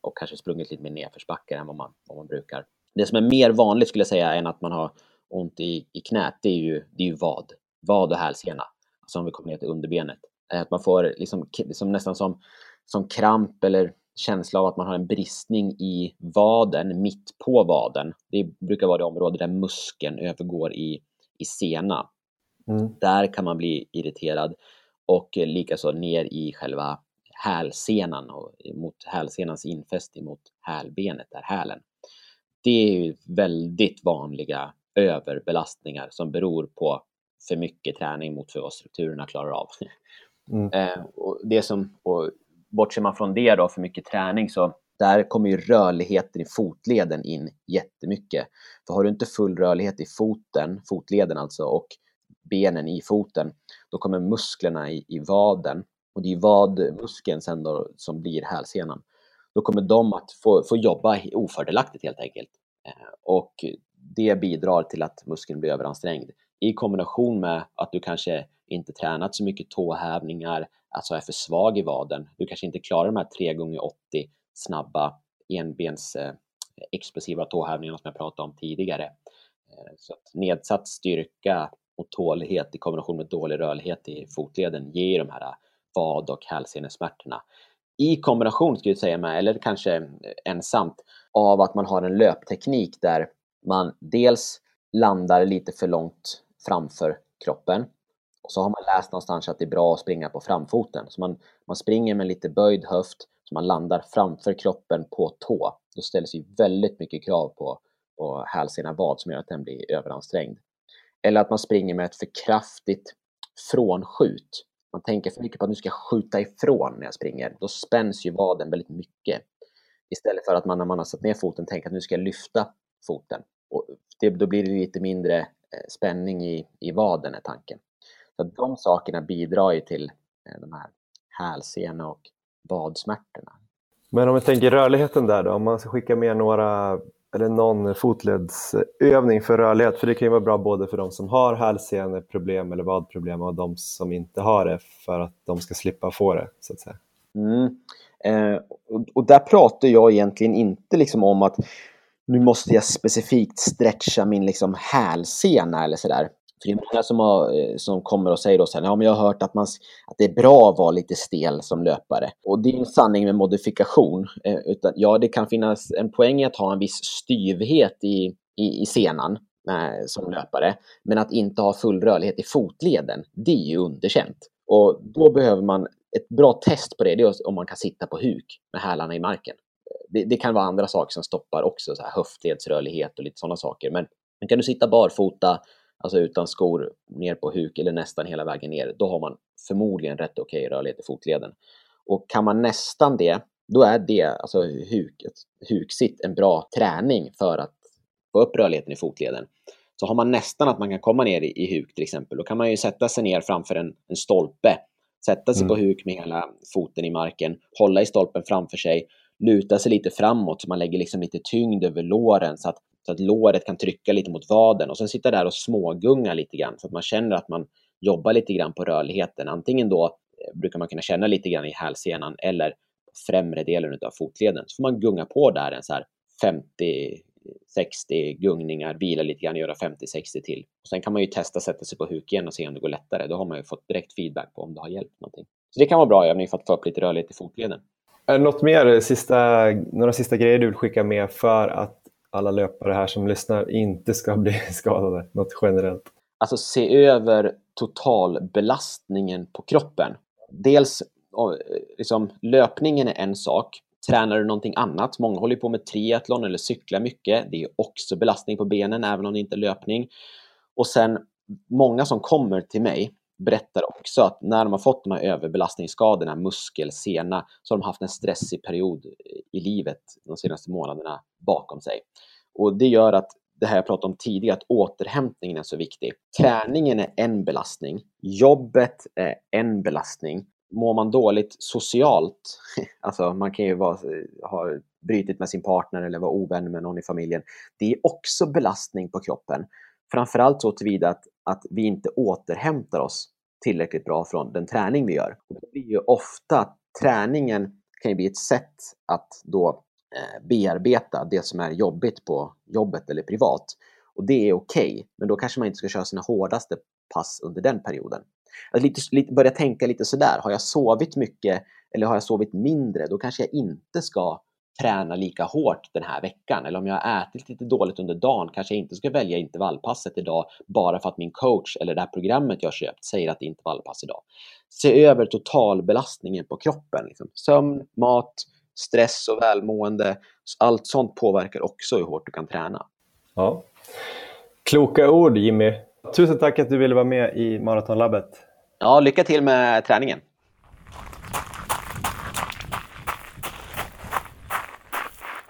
Och kanske sprungit lite mer nedförsbackar än vad man, vad man brukar. Det som är mer vanligt skulle jag säga än att man har ont i, i knät, det är ju, det är ju vad. Vad och hälsena. Alltså om vi kommer ner till underbenet. Att man får liksom, liksom nästan som, som kramp eller känsla av att man har en bristning i vaden, mitt på vaden. Det brukar vara det område där muskeln övergår i, i sena. Mm. Där kan man bli irriterad och likaså ner i själva hälsenan och mot hälsenans infäste mot hälbenet, där hälen. Det är ju väldigt vanliga överbelastningar som beror på för mycket träning mot vad strukturerna klarar av. Mm. Eh, och det som, och bortser man från det då, för mycket träning, så där kommer ju rörligheten i fotleden in jättemycket. För har du inte full rörlighet i foten, fotleden alltså, och benen i foten, då kommer musklerna i, i vaden, och det är vadmuskeln sen då som blir hälsenan, då kommer de att få, få jobba ofördelaktigt helt enkelt. Eh, och det bidrar till att muskeln blir överansträngd. I kombination med att du kanske inte tränat så mycket tåhävningar, alltså är för svag i vaden. Du kanske inte klarar de här 3 gånger 80 snabba enbens eh, explosiva tåhävningarna som jag pratade om tidigare. Eh, så att nedsatt styrka och tålighet i kombination med dålig rörlighet i fotleden ger de här eh, vad och hälsenesmärtorna. I kombination skulle jag säga med, eller kanske eh, ensamt, av att man har en löpteknik där man dels landar lite för långt framför kroppen och så har man läst någonstans att det är bra att springa på framfoten. Så man, man springer med lite böjd höft så man landar framför kroppen på tå. Då ställs ju väldigt mycket krav på, på hälsena vad som gör att den blir överansträngd. Eller att man springer med ett för kraftigt frånskjut. Man tänker för mycket på att nu ska jag skjuta ifrån när jag springer. Då spänns ju vaden väldigt mycket. Istället för att man när man har satt ner foten tänker att nu ska jag lyfta foten. Och det, då blir det lite mindre eh, spänning i, i vaden är tanken. Så de sakerna bidrar ju till eh, de här hälsena och vadsmärtorna. Men om vi tänker rörligheten där då, om man ska skicka med några eller någon fotledsövning för rörlighet, för det kan ju vara bra både för de som har hälseneproblem eller vadproblem och de som inte har det för att de ska slippa få det, så att säga. Mm. Eh, och, och, där pratar jag egentligen inte liksom om att nu måste jag specifikt stretcha min liksom hälsena eller sådär. För det är många som, har, eh, som kommer och säger då sen, ja men jag har hört att, man, att det är bra att vara lite stel som löpare. Och det är en sanning med modifikation. Eh, utan, ja, det kan finnas en poäng i att ha en viss styvhet i, i, i senan eh, som löpare. Men att inte ha full rörlighet i fotleden, det är ju underkänt. Och då behöver man, ett bra test på det, det är om man kan sitta på huk med hälarna i marken. Det, det kan vara andra saker som stoppar också, så här höftledsrörlighet och lite sådana saker. Men, men kan du sitta barfota, alltså utan skor, ner på huk eller nästan hela vägen ner, då har man förmodligen rätt okej okay rörlighet i fotleden. Och kan man nästan det, då är det, alltså huk, huksitt, en bra träning för att få upp rörligheten i fotleden. Så har man nästan att man kan komma ner i, i huk till exempel, då kan man ju sätta sig ner framför en, en stolpe, sätta sig mm. på huk med hela foten i marken, hålla i stolpen framför sig, luta sig lite framåt så man lägger liksom lite tyngd över låren så att så att låret kan trycka lite mot vaden och sen sitta där och smågunga lite grann så att man känner att man jobbar lite grann på rörligheten. Antingen då eh, brukar man kunna känna lite grann i hälsenan eller främre delen av fotleden. Så får man gunga på där en så här 50-60 gungningar, vila lite grann, göra 50-60 till. Och sen kan man ju testa sätta sig på huk igen och se om det går lättare. Då har man ju fått direkt feedback på om det har hjälpt någonting. Så det kan vara bra övning för att få upp lite rörlighet i fotleden. Är det något mer, eh, sista, några sista grejer du vill skicka med för att alla löpare här som lyssnar inte ska bli skadade, något generellt? Alltså se över totalbelastningen på kroppen. Dels liksom, löpningen är en sak. Tränar du någonting annat? Många håller på med triathlon eller cyklar mycket. Det är också belastning på benen även om det inte är löpning. Och sen många som kommer till mig berättar också att när de har fått de här överbelastningsskadorna, muskel, sena, så har de haft en stressig period i livet de senaste månaderna bakom sig. Och det gör att det här jag pratade om tidigare, att återhämtningen är så viktig. Träningen är en belastning, jobbet är en belastning. Mår man dåligt socialt, alltså man kan ju vara, ha brutit med sin partner eller vara ovän med någon i familjen, det är också belastning på kroppen. Framförallt så tillvida att, att vi inte återhämtar oss tillräckligt bra från den träning vi gör. det blir ju ofta att träningen kan ju bli ett sätt att då eh, bearbeta det som är jobbigt på jobbet eller privat. Och det är okej, okay, men då kanske man inte ska köra sina hårdaste pass under den perioden. Att lite, lite, börja tänka lite sådär, har jag sovit mycket eller har jag sovit mindre, då kanske jag inte ska träna lika hårt den här veckan. Eller om jag har ätit lite dåligt under dagen kanske jag inte ska välja intervallpasset idag bara för att min coach eller det här programmet jag köpt säger att det är intervallpass idag. Se över totalbelastningen på kroppen. Liksom. Sömn, mat, stress och välmående. Allt sånt påverkar också hur hårt du kan träna. Ja. Kloka ord Jimmy. Tusen tack att du ville vara med i Maratonlabbet. Ja, lycka till med träningen.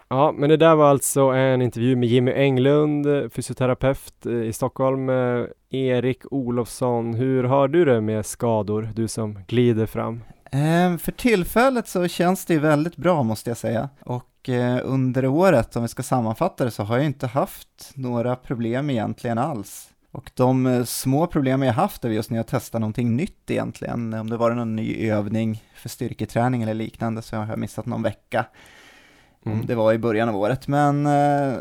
Ja, men det där var alltså en intervju med Jimmy Englund, fysioterapeut eh, i Stockholm. Eh, Erik Olofsson, hur har du det med skador, du som glider fram? Ehm, för tillfället så känns det väldigt bra måste jag säga. Och eh, under året, om vi ska sammanfatta det, så har jag inte haft några problem egentligen alls. Och de små problem jag haft är just när jag testar någonting nytt egentligen. Om det var någon ny övning för styrketräning eller liknande så har jag missat någon vecka. Mm. Det var i början av året, men eh,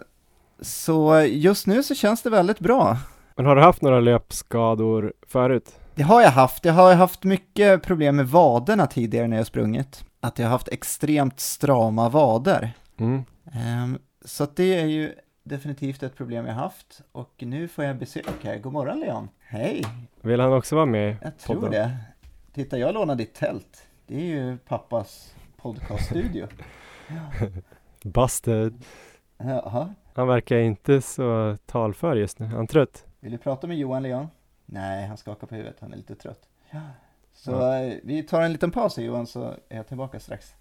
så just nu så känns det väldigt bra. Men har du haft några löpskador förut? Det har jag haft. Jag har haft mycket problem med vaderna tidigare när jag sprungit. Att jag har haft extremt strama vader. Mm. Um, så det är ju definitivt ett problem jag haft. Och nu får jag besök här. God morgon Leon. Hej! Vill han också vara med Jag tror podden? det. Titta, jag lånar ditt tält. Det är ju pappas podcaststudio. ja. Busted. Jaha. Han verkar inte så talför just nu. Är han trött? Vill du prata med Johan Leon? Nej, han skakar på huvudet, han är lite trött. Ja. Så ja. Eh, vi tar en liten paus Johan, så är jag tillbaka strax.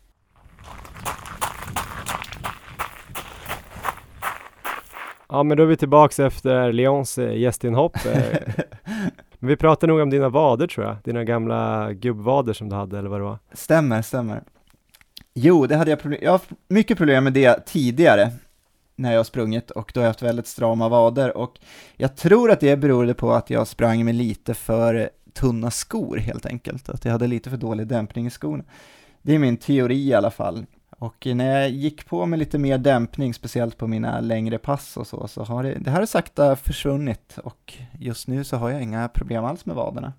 Ja, men då är vi tillbaka efter Leons eh, gästinhopp. Eh. men vi pratar nog om dina vader tror jag, dina gamla gubbvader som du hade, eller vad det var? Stämmer, stämmer. Jo, det hade jag problem, jag har haft mycket problem med det tidigare, när jag har sprungit och då har jag haft väldigt strama vader och jag tror att det berodde på att jag sprang med lite för tunna skor helt enkelt, att jag hade lite för dålig dämpning i skorna. Det är min teori i alla fall. Och när jag gick på med lite mer dämpning, speciellt på mina längre pass och så, så har det, det här har sakta försvunnit och just nu så har jag inga problem alls med vaderna.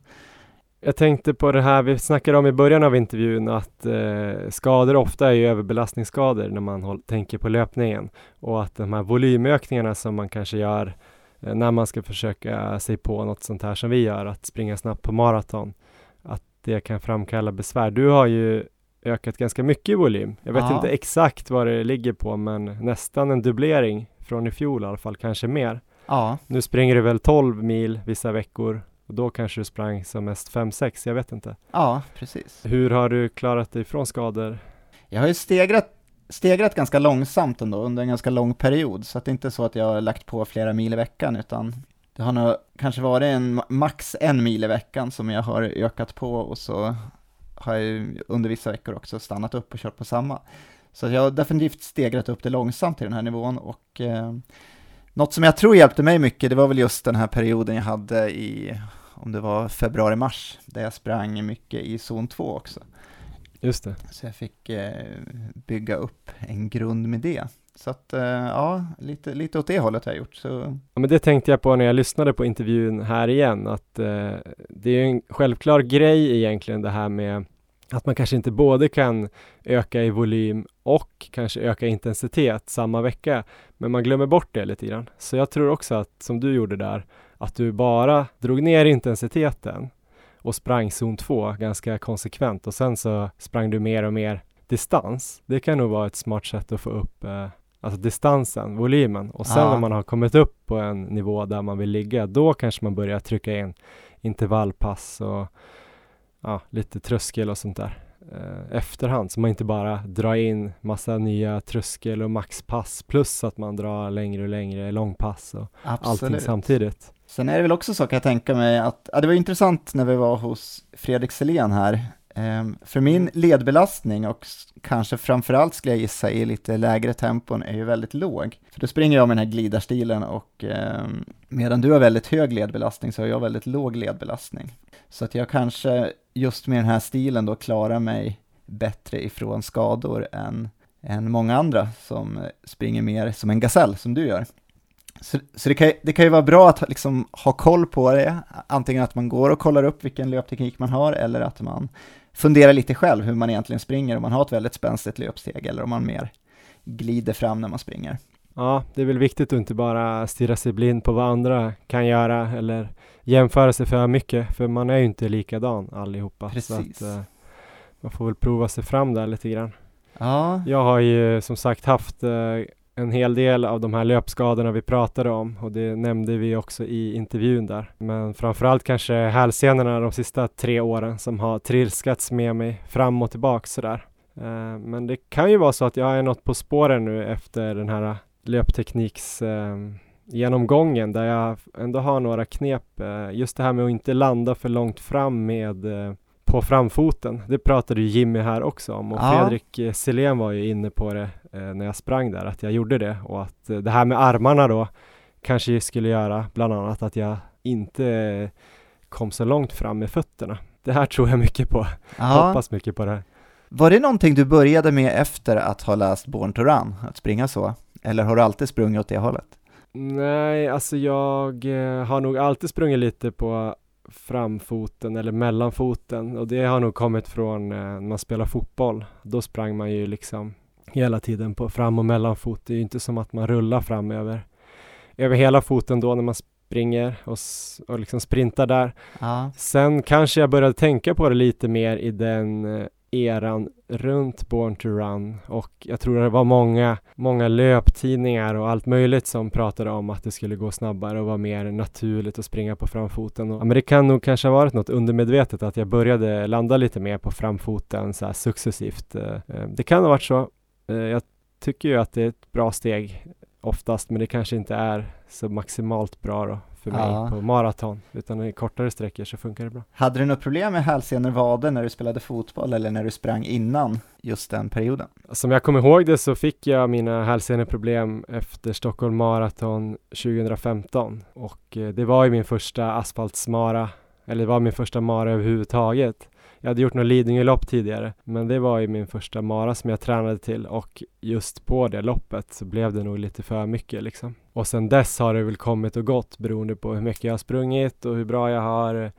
Jag tänkte på det här vi snackade om i början av intervjun att eh, skador ofta är ju överbelastningsskador när man håll, tänker på löpningen och att de här volymökningarna som man kanske gör eh, när man ska försöka sig på något sånt här som vi gör, att springa snabbt på maraton, att det kan framkalla besvär. Du har ju ökat ganska mycket i volym. Jag vet ja. inte exakt vad det ligger på, men nästan en dubblering från i fjol i alla fall, kanske mer. Ja. Nu springer du väl 12 mil vissa veckor och då kanske du sprang som mest 5-6, jag vet inte. Ja, precis. Hur har du klarat dig från skador? Jag har ju stegrat, stegrat ganska långsamt ändå under en ganska lång period, så att det är inte så att jag har lagt på flera mil i veckan, utan det har nog kanske varit en, max en mil i veckan som jag har ökat på och så har jag under vissa veckor också stannat upp och kört på samma. Så jag har definitivt stegrat upp det långsamt till den här nivån och eh, något som jag tror hjälpte mig mycket, det var väl just den här perioden jag hade i, om det var februari-mars, där jag sprang mycket i zon 2 också. Just det. Så jag fick eh, bygga upp en grund med det. Så att, eh, ja, lite, lite åt det hållet har jag gjort. Så. Ja, men det tänkte jag på när jag lyssnade på intervjun här igen, att eh, det är en självklar grej egentligen det här med att man kanske inte både kan öka i volym och kanske öka intensitet samma vecka, men man glömmer bort det lite grann. Så jag tror också att, som du gjorde där, att du bara drog ner intensiteten och sprang zon 2 ganska konsekvent och sen så sprang du mer och mer distans. Det kan nog vara ett smart sätt att få upp eh, alltså distansen, volymen och sen ja. när man har kommit upp på en nivå där man vill ligga, då kanske man börjar trycka in intervallpass och ja, lite tröskel och sånt där eh, efterhand så man inte bara drar in massa nya tröskel och maxpass plus att man drar längre och längre långpass och Absolut. allting samtidigt. Sen är det väl också så kan jag tänka mig att, ja, det var intressant när vi var hos Fredrik Selén här, ehm, för min ledbelastning och kanske framförallt skulle jag gissa i lite lägre tempon är ju väldigt låg. För då springer jag med den här glidarstilen och eh, medan du har väldigt hög ledbelastning så har jag väldigt låg ledbelastning. Så att jag kanske just med den här stilen då klarar mig bättre ifrån skador än, än många andra som springer mer som en gasell som du gör. Så, så det, kan, det kan ju vara bra att liksom ha koll på det, antingen att man går och kollar upp vilken löpteknik man har eller att man funderar lite själv hur man egentligen springer, om man har ett väldigt spänstigt löpsteg eller om man mer glider fram när man springer. Ja, det är väl viktigt att inte bara stirra sig blind på vad andra kan göra eller jämföra sig för mycket, för man är ju inte likadan allihopa. Precis. Så att, uh, man får väl prova sig fram där lite grann. Ja. Jag har ju som sagt haft uh, en hel del av de här löpskadorna vi pratade om och det nämnde vi också i intervjun där. Men framförallt kanske hälsenorna de sista tre åren som har trilskats med mig fram och tillbaka sådär. Uh, men det kan ju vara så att jag är något på spåren nu efter den här löptekniks genomgången där jag ändå har några knep. Eh, just det här med att inte landa för långt fram med eh, på framfoten. Det pratade ju Jimmy här också om och ja. Fredrik eh, Selén var ju inne på det när jag sprang där, att jag gjorde det och att det här med armarna då kanske skulle göra bland annat att jag inte kom så långt fram med fötterna. Det här tror jag mycket på. Ja. Hoppas mycket på det här. Var det någonting du började med efter att ha läst Born to Run, att springa så? Eller har du alltid sprungit åt det hållet? Nej, alltså jag eh, har nog alltid sprungit lite på framfoten eller mellanfoten och det har nog kommit från eh, när man spelar fotboll. Då sprang man ju liksom hela tiden på fram och mellanfot. Det är ju inte som att man rullar fram över, över hela foten då när man springer och, och liksom sprintar där. Ja. Sen kanske jag började tänka på det lite mer i den eh, eran runt Born to Run och jag tror det var många, många löptidningar och allt möjligt som pratade om att det skulle gå snabbare och vara mer naturligt att springa på framfoten. Och, ja, men det kan nog kanske ha varit något undermedvetet att jag började landa lite mer på framfoten så här successivt. Eh, eh, det kan ha varit så. Eh, jag tycker ju att det är ett bra steg oftast, men det kanske inte är så maximalt bra då för mig ja. på maraton, utan i kortare sträckor så funkar det bra. Hade du något problem med hälsenor vader när du spelade fotboll eller när du sprang innan just den perioden? Som jag kommer ihåg det så fick jag mina hälseneproblem efter Stockholm Marathon 2015 och eh, det var ju min första asfaltsmara, eller det var min första mara överhuvudtaget. Jag hade gjort något Lidingö-lopp tidigare, men det var ju min första mara som jag tränade till och just på det loppet så blev det nog lite för mycket liksom. Och sen dess har det väl kommit och gått beroende på hur mycket jag har sprungit och hur bra jag har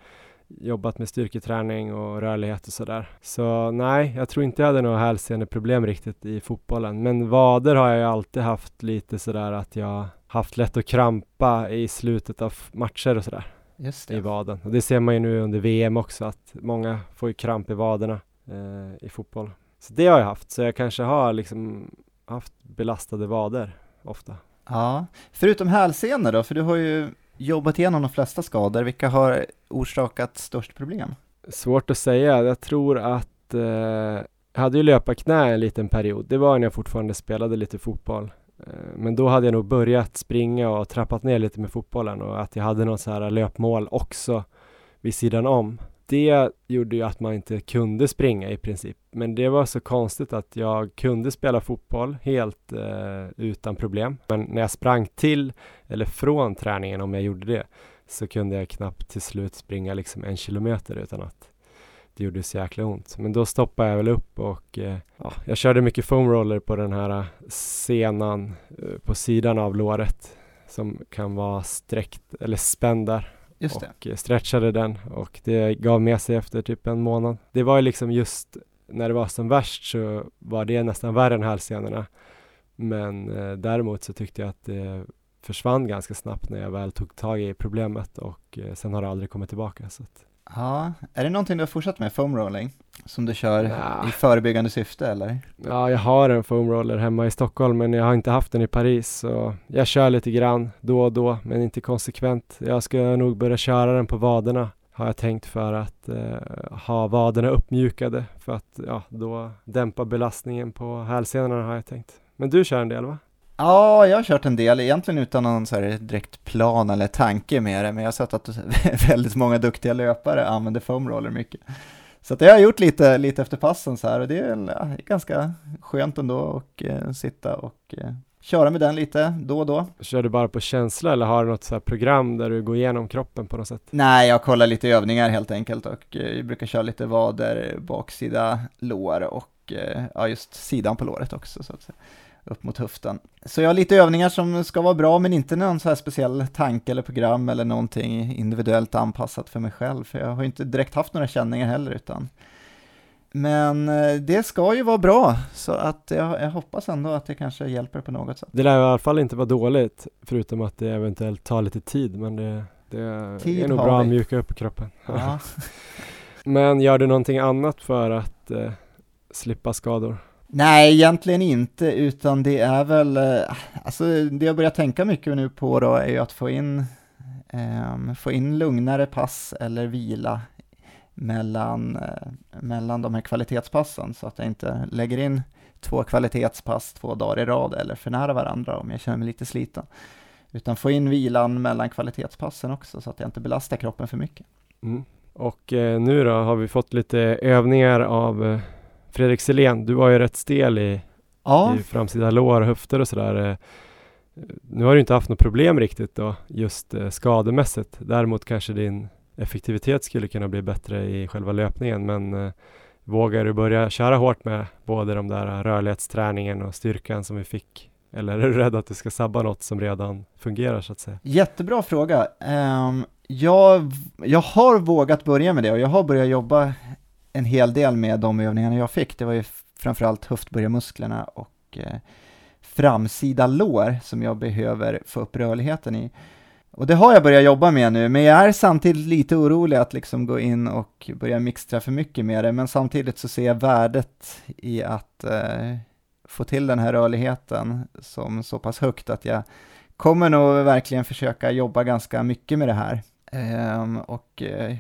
jobbat med styrketräning och rörlighet och sådär. Så nej, jag tror inte jag hade några hälseneproblem riktigt i fotbollen. Men vader har jag ju alltid haft lite sådär att jag haft lätt att krampa i slutet av matcher och sådär. Just det. i vaden. Och det ser man ju nu under VM också att många får ju kramp i vaderna eh, i fotboll. Så det har jag haft, så jag kanske har liksom haft belastade vader ofta. Ja, förutom hälsenor då, för du har ju jobbat igenom de flesta skador, vilka har orsakat störst problem? Svårt att säga, jag tror att eh, jag hade ju löparknä en liten period, det var när jag fortfarande spelade lite fotboll. Eh, men då hade jag nog börjat springa och trappat ner lite med fotbollen och att jag hade något så här löpmål också vid sidan om. Det gjorde ju att man inte kunde springa i princip. Men det var så konstigt att jag kunde spela fotboll helt eh, utan problem. Men när jag sprang till eller från träningen om jag gjorde det så kunde jag knappt till slut springa liksom en kilometer utan att det gjorde så jäkla ont. Men då stoppade jag väl upp och eh, ja, jag körde mycket foamroller på den här senan eh, på sidan av låret som kan vara sträckt eller spänd där. Just det. Och eh, stretchade den och det gav med sig efter typ en månad. Det var ju liksom just när det var som värst så var det nästan värre än hälsenorna. Men eh, däremot så tyckte jag att det försvann ganska snabbt när jag väl tog tag i problemet och eh, sen har det aldrig kommit tillbaka. Så att Ja, är det någonting du har fortsatt med, foamrolling? Som du kör ja. i förebyggande syfte eller? Ja, jag har en foamroller hemma i Stockholm men jag har inte haft den i Paris så jag kör lite grann då och då men inte konsekvent. Jag ska nog börja köra den på vaderna har jag tänkt för att eh, ha vaderna uppmjukade för att ja, då dämpa belastningen på hälsenorna har jag tänkt. Men du kör en del va? Ja, jag har kört en del, egentligen utan någon så här direkt plan eller tanke med det, men jag har sett att väldigt många duktiga löpare använder foamroller mycket. Så att jag har gjort lite, lite efter passen så här och det är ja, ganska skönt ändå att eh, sitta och eh, köra med den lite då och då. Kör du bara på känsla eller har du något så program där du går igenom kroppen på något sätt? Nej, jag kollar lite övningar helt enkelt och eh, jag brukar köra lite vader, baksida lår och eh, ja, just sidan på låret också så att säga upp mot höften. Så jag har lite övningar som ska vara bra, men inte någon så här speciell tanke eller program eller någonting individuellt anpassat för mig själv, för jag har inte direkt haft några känningar heller, utan men eh, det ska ju vara bra, så att jag, jag, hoppas ändå att det kanske hjälper på något sätt. Det lär i alla fall inte vara dåligt, förutom att det eventuellt tar lite tid, men det, det är nog bra vi. att mjuka upp kroppen. Ja. men gör du någonting annat för att eh, slippa skador? Nej, egentligen inte, utan det är väl, eh, alltså det jag börjar tänka mycket nu på då är ju att få in, eh, få in lugnare pass eller vila mellan, eh, mellan de här kvalitetspassen så att jag inte lägger in två kvalitetspass två dagar i rad eller för nära varandra om jag känner mig lite sliten. Utan få in vilan mellan kvalitetspassen också så att jag inte belastar kroppen för mycket. Mm. Och eh, nu då har vi fått lite övningar av eh, Fredrik Selén, du var ju rätt stel i, ja. i framsida lår och höfter och sådär. Eh, nu har du inte haft något problem riktigt då, just eh, skademässigt. Däremot kanske din effektivitet skulle kunna bli bättre i själva löpningen, men eh, vågar du börja köra hårt med både de där rörlighetsträningen och styrkan som vi fick? Eller är du rädd att du ska sabba något som redan fungerar så att säga? Jättebra fråga. Um, jag, jag har vågat börja med det och jag har börjat jobba en hel del med de övningarna jag fick. Det var ju framförallt höftböjarmusklerna och eh, framsida lår som jag behöver få upp rörligheten i. Och det har jag börjat jobba med nu, men jag är samtidigt lite orolig att liksom gå in och börja mixtra för mycket med det, men samtidigt så ser jag värdet i att eh, få till den här rörligheten som så pass högt att jag kommer nog verkligen försöka jobba ganska mycket med det här. Um, och eh,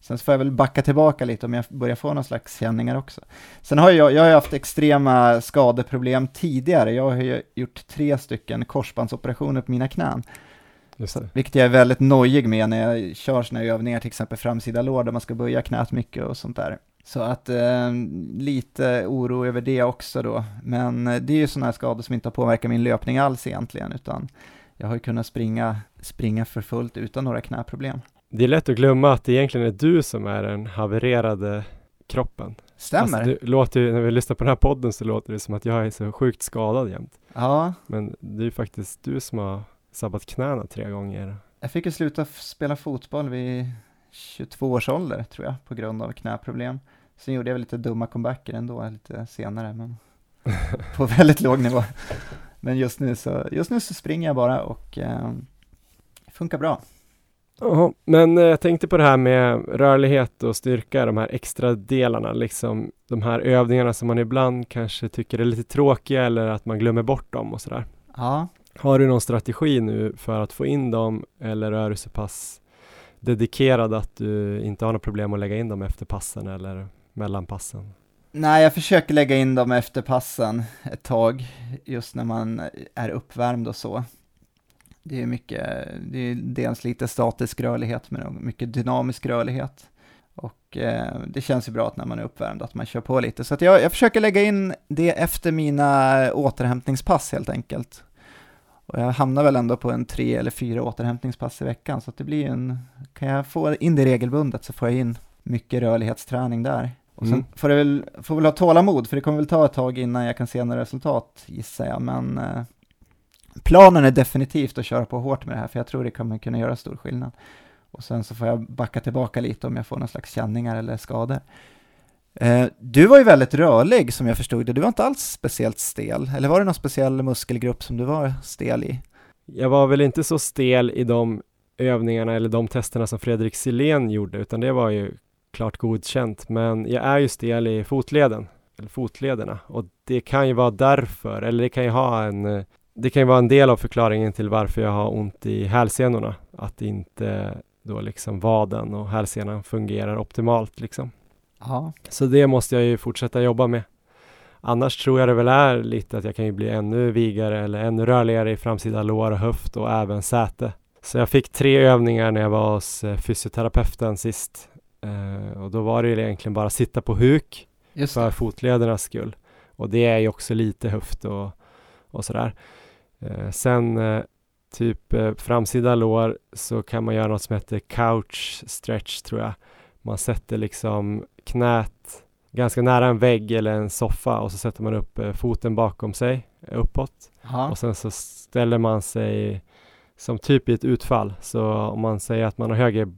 Sen så får jag väl backa tillbaka lite om jag börjar få någon slags känningar också. Sen har jag, jag har haft extrema skadeproblem tidigare. Jag har ju gjort tre stycken korsbandsoperationer på mina knän. Vilket jag är väldigt nojig med när jag kör sådana övningar, till exempel framsida lår, där man ska böja knät mycket och sånt där. Så att eh, lite oro över det också då. Men eh, det är ju sådana här skador som inte har påverkat min löpning alls egentligen, utan jag har ju kunnat springa, springa för fullt utan några knäproblem. Det är lätt att glömma att det egentligen är du som är den havererade kroppen. Stämmer. Alltså, det låter ju, när vi lyssnar på den här podden så låter det som att jag är så sjukt skadad jämt. Ja. Men det är ju faktiskt du som har sabbat knäna tre gånger. Jag fick ju sluta spela fotboll vid 22 års ålder tror jag, på grund av knäproblem. Sen gjorde jag väl lite dumma comebacker ändå, lite senare, men på väldigt låg nivå. Men just nu så, just nu så springer jag bara och eh, funkar bra. Jaha, men eh, jag tänkte på det här med rörlighet och styrka, de här extra delarna, liksom de här övningarna som man ibland kanske tycker är lite tråkiga eller att man glömmer bort dem och sådär. Ja. Har du någon strategi nu för att få in dem eller är du så pass dedikerad att du inte har något problem att lägga in dem efter passen eller mellan passen? Nej, jag försöker lägga in dem efter passen ett tag, just när man är uppvärmd och så. Det är mycket, det är dels lite statisk rörlighet men mycket dynamisk rörlighet. Och eh, det känns ju bra att när man är uppvärmd att man kör på lite. Så jag, jag försöker lägga in det efter mina återhämtningspass helt enkelt. Och jag hamnar väl ändå på en tre eller fyra återhämtningspass i veckan, så det blir en, kan jag få in det regelbundet så får jag in mycket rörlighetsträning där. Och sen mm. får jag väl, får väl ha tålamod, för det kommer väl ta ett tag innan jag kan se några resultat gissar jag, men eh, planen är definitivt att köra på hårt med det här, för jag tror det kommer kunna göra stor skillnad. Och sen så får jag backa tillbaka lite om jag får någon slags känningar eller skador. Eh, du var ju väldigt rörlig som jag förstod det, du var inte alls speciellt stel, eller var det någon speciell muskelgrupp som du var stel i? Jag var väl inte så stel i de övningarna eller de testerna som Fredrik Silén gjorde, utan det var ju klart godkänt, men jag är ju stel i fotleden, eller fotlederna, och det kan ju vara därför, eller det kan ju ha en eh, det kan ju vara en del av förklaringen till varför jag har ont i hälsenorna. Att inte då liksom vaden och hälsenan fungerar optimalt liksom. Ja. Så det måste jag ju fortsätta jobba med. Annars tror jag det väl är lite att jag kan ju bli ännu vigare eller ännu rörligare i framsida lår och höft och även säte. Så jag fick tre övningar när jag var hos eh, fysioterapeuten sist. Eh, och då var det ju egentligen bara sitta på huk för fotledernas skull. Och det är ju också lite höft och, och sådär. Eh, sen eh, typ eh, framsida lår så kan man göra något som heter couch stretch tror jag. Man sätter liksom knät ganska nära en vägg eller en soffa och så sätter man upp foten bakom sig uppåt Ja. och sen så ställer man sig som typ i ett utfall. Så om man säger att man har höger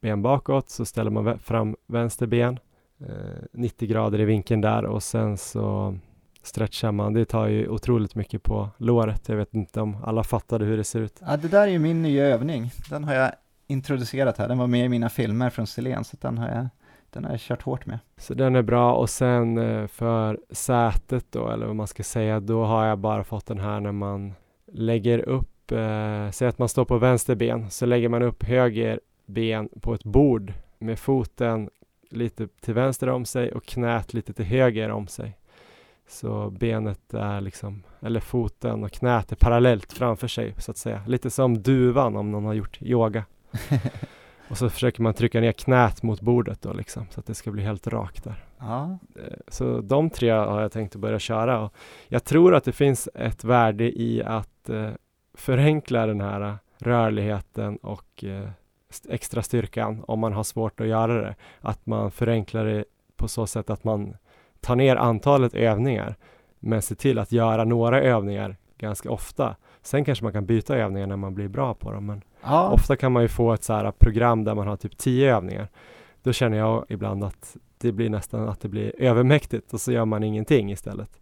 ben bakåt så ställer man fram vänster ben eh, 90 grader i vinkeln där och sen så stretchar man. Det tar ju otroligt mycket på låret. Jag vet inte om alla fattade hur det ser ut. ja, det där är ju min nya övning. Den har jag introducerat här. Den var med i mina filmer från Silén, så den har jag, den har jag kört hårt med. Så den är bra och sen eh, för sätet då, eller vad man ska säga, då har jag bara fått den här när man lägger upp, eh, säg att man står på vänster ben, så lägger man upp höger ben på ett bord med foten lite till vänster om sig och knät lite till höger om sig. Så benet är liksom, eller foten och knät är parallellt framför sig så att säga. Lite som duvan om någon har gjort yoga. Och så försöker man trycka ner knät mot bordet då liksom, så att det ska bli helt rakt där. Ja, Eh, Så de tre har jag tänkt att börja köra. Och jag tror att det finns ett värde i att eh, förenkla den här eh, rörligheten och eh, extra styrkan om man har svårt att göra det. Att man förenklar det på så sätt att man tar ner antalet övningar men ser till att göra några övningar ganska ofta. Sen kanske man kan byta övningar när man blir bra på dem. Men ja. Ofta kan man ju få ett så här program där man har typ tio övningar. Då känner jag ibland att det blir nästan att det blir övermäktigt och så gör man ingenting istället.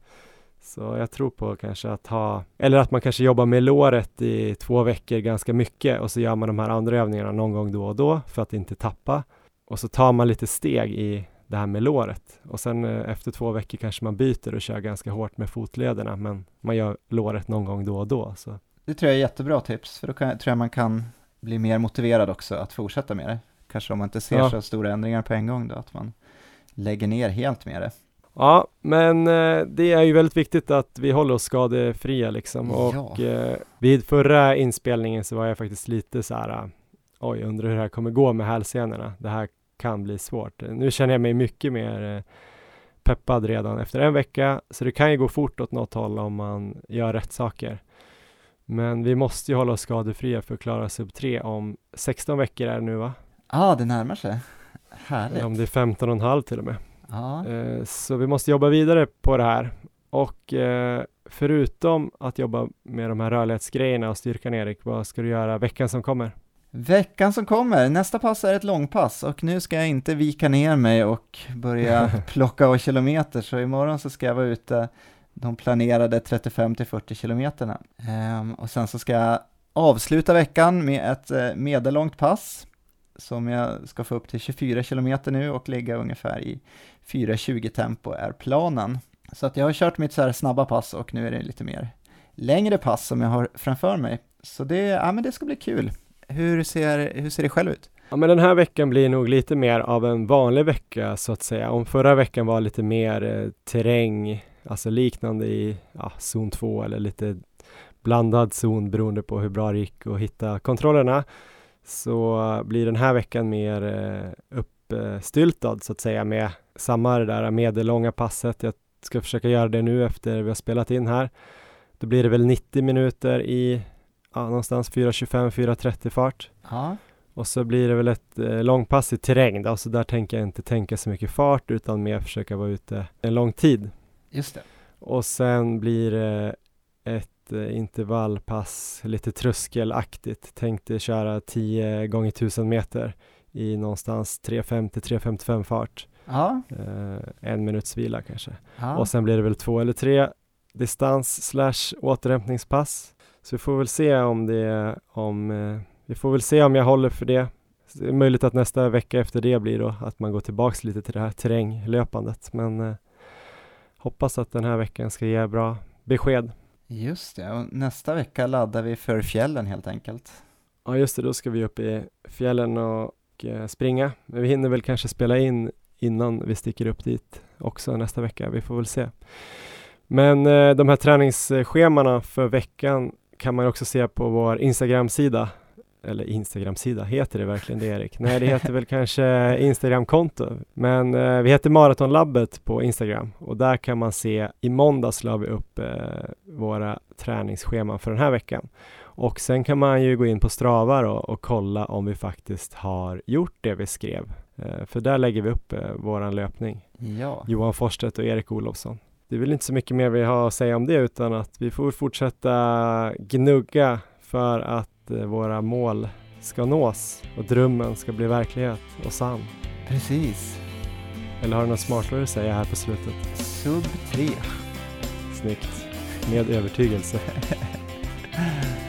Så jag tror på kanske att ha, eller att man kanske jobbar med låret i två veckor ganska mycket och så gör man de här andra övningarna någon gång då och då för att inte tappa. Och så tar man lite steg i det här med låret och sen eh, efter två veckor kanske man byter och kör ganska hårt med fotlederna men man gör låret någon gång då och då. Så Det tror jag är jättebra tips, för då kan, tror jag man kan bli mer motiverad också att fortsätta med det. Kanske om man inte ser Ja. så stora ändringar på en gång då, att man lägger ner helt med det. Ja, men eh, det är ju väldigt viktigt att vi håller oss skadefria liksom. Ja. Och eh, vid förra inspelningen så var jag faktiskt lite så här, oj, undrar hur det här kommer gå med hälsenorna. Det här kan bli svårt. Nu känner jag mig mycket mer eh, peppad redan efter en vecka, så det kan ju gå fort åt något håll om man gör rätt saker. Men vi måste ju hålla oss skadefria för att klara sub 3 om 16 veckor är det nu va? Ja, ah, det närmar sig. Härligt. Om det är 15 och en halv till och med. Ja, Eh, Så vi måste jobba vidare på det här. Och eh, förutom att jobba med de här rörlighetsgrejerna och styrkan Erik, vad ska du göra veckan som kommer? Veckan som kommer, nästa pass är ett långpass och nu ska jag inte vika ner mig och börja plocka av kilometer, så imorgon så ska jag vara ute de planerade 35 till 40 kilometerna. Ehm, och sen så ska jag avsluta veckan med ett eh, medellångt pass som jag ska få upp till 24 kilometer nu och ligga ungefär i 4.20 tempo är planen. Så att jag har kört mitt så här snabba pass och nu är det lite mer längre pass som jag har framför mig. Så det, ja, men det ska bli kul. Hur ser, hur ser det själv ut? Ja, men den här veckan blir nog lite mer av en vanlig vecka så att säga. Om förra veckan var lite mer eh, terräng, alltså liknande i ja, zon 2 eller lite blandad zon beroende på hur bra det gick att hitta kontrollerna så blir den här veckan mer eh, uppstyltad så att säga med samma det där medellånga passet. Jag ska försöka göra det nu efter vi har spelat in här. Då blir det väl 90 minuter i ja, någonstans 4.25-4.30 fart. Ja, Och så blir det väl ett eh, långpass i terräng då, så där tänker jag inte tänka så mycket fart utan mer försöka vara ute en lång tid. just det. Och sen blir det ett eh, intervallpass, lite tröskelaktigt. Tänkte köra 10 gånger 1000 meter i någonstans 3.50-3.55 fart. Ja, Eh, en minuts vila kanske. ja. Och sen blir det väl två eller tre distans slash återhämtningspass. Så vi får väl se om det, om, eh, vi får väl se om jag håller för det. Det är möjligt att nästa vecka efter det blir då att man går tillbaks lite till det här terränglöpandet. Men eh, hoppas att den här veckan ska ge bra besked. Just det, och nästa vecka laddar vi för fjällen helt enkelt. Ja just det, då ska vi upp i fjällen och eh, springa. Men vi hinner väl kanske spela in innan vi sticker upp dit också nästa vecka. Vi får väl se. Men de här träningsschemana för veckan kan man också se på vår Instagram-sida. Eller Instagram-sida, heter det verkligen det Erik? Nej, det heter väl kanske Instagram-konto. Men eh, vi heter Maratonlabbet på Instagram och där kan man se, i måndags la vi upp eh, våra träningsscheman för den här veckan. Och sen kan man ju gå in på Strava då och kolla om vi faktiskt har gjort det vi skrev. Eh, för där lägger vi upp eh, våran löpning. Ja. Johan Forsstedt och Erik Olofsson. Det är väl inte så mycket mer vi har att säga om det utan att vi får fortsätta gnugga för att eh, våra mål ska nås och drömmen ska bli verklighet och sann. Precis. Eller har du något smartare att säga här på slutet? Sub 3. Snyggt. Med övertygelse.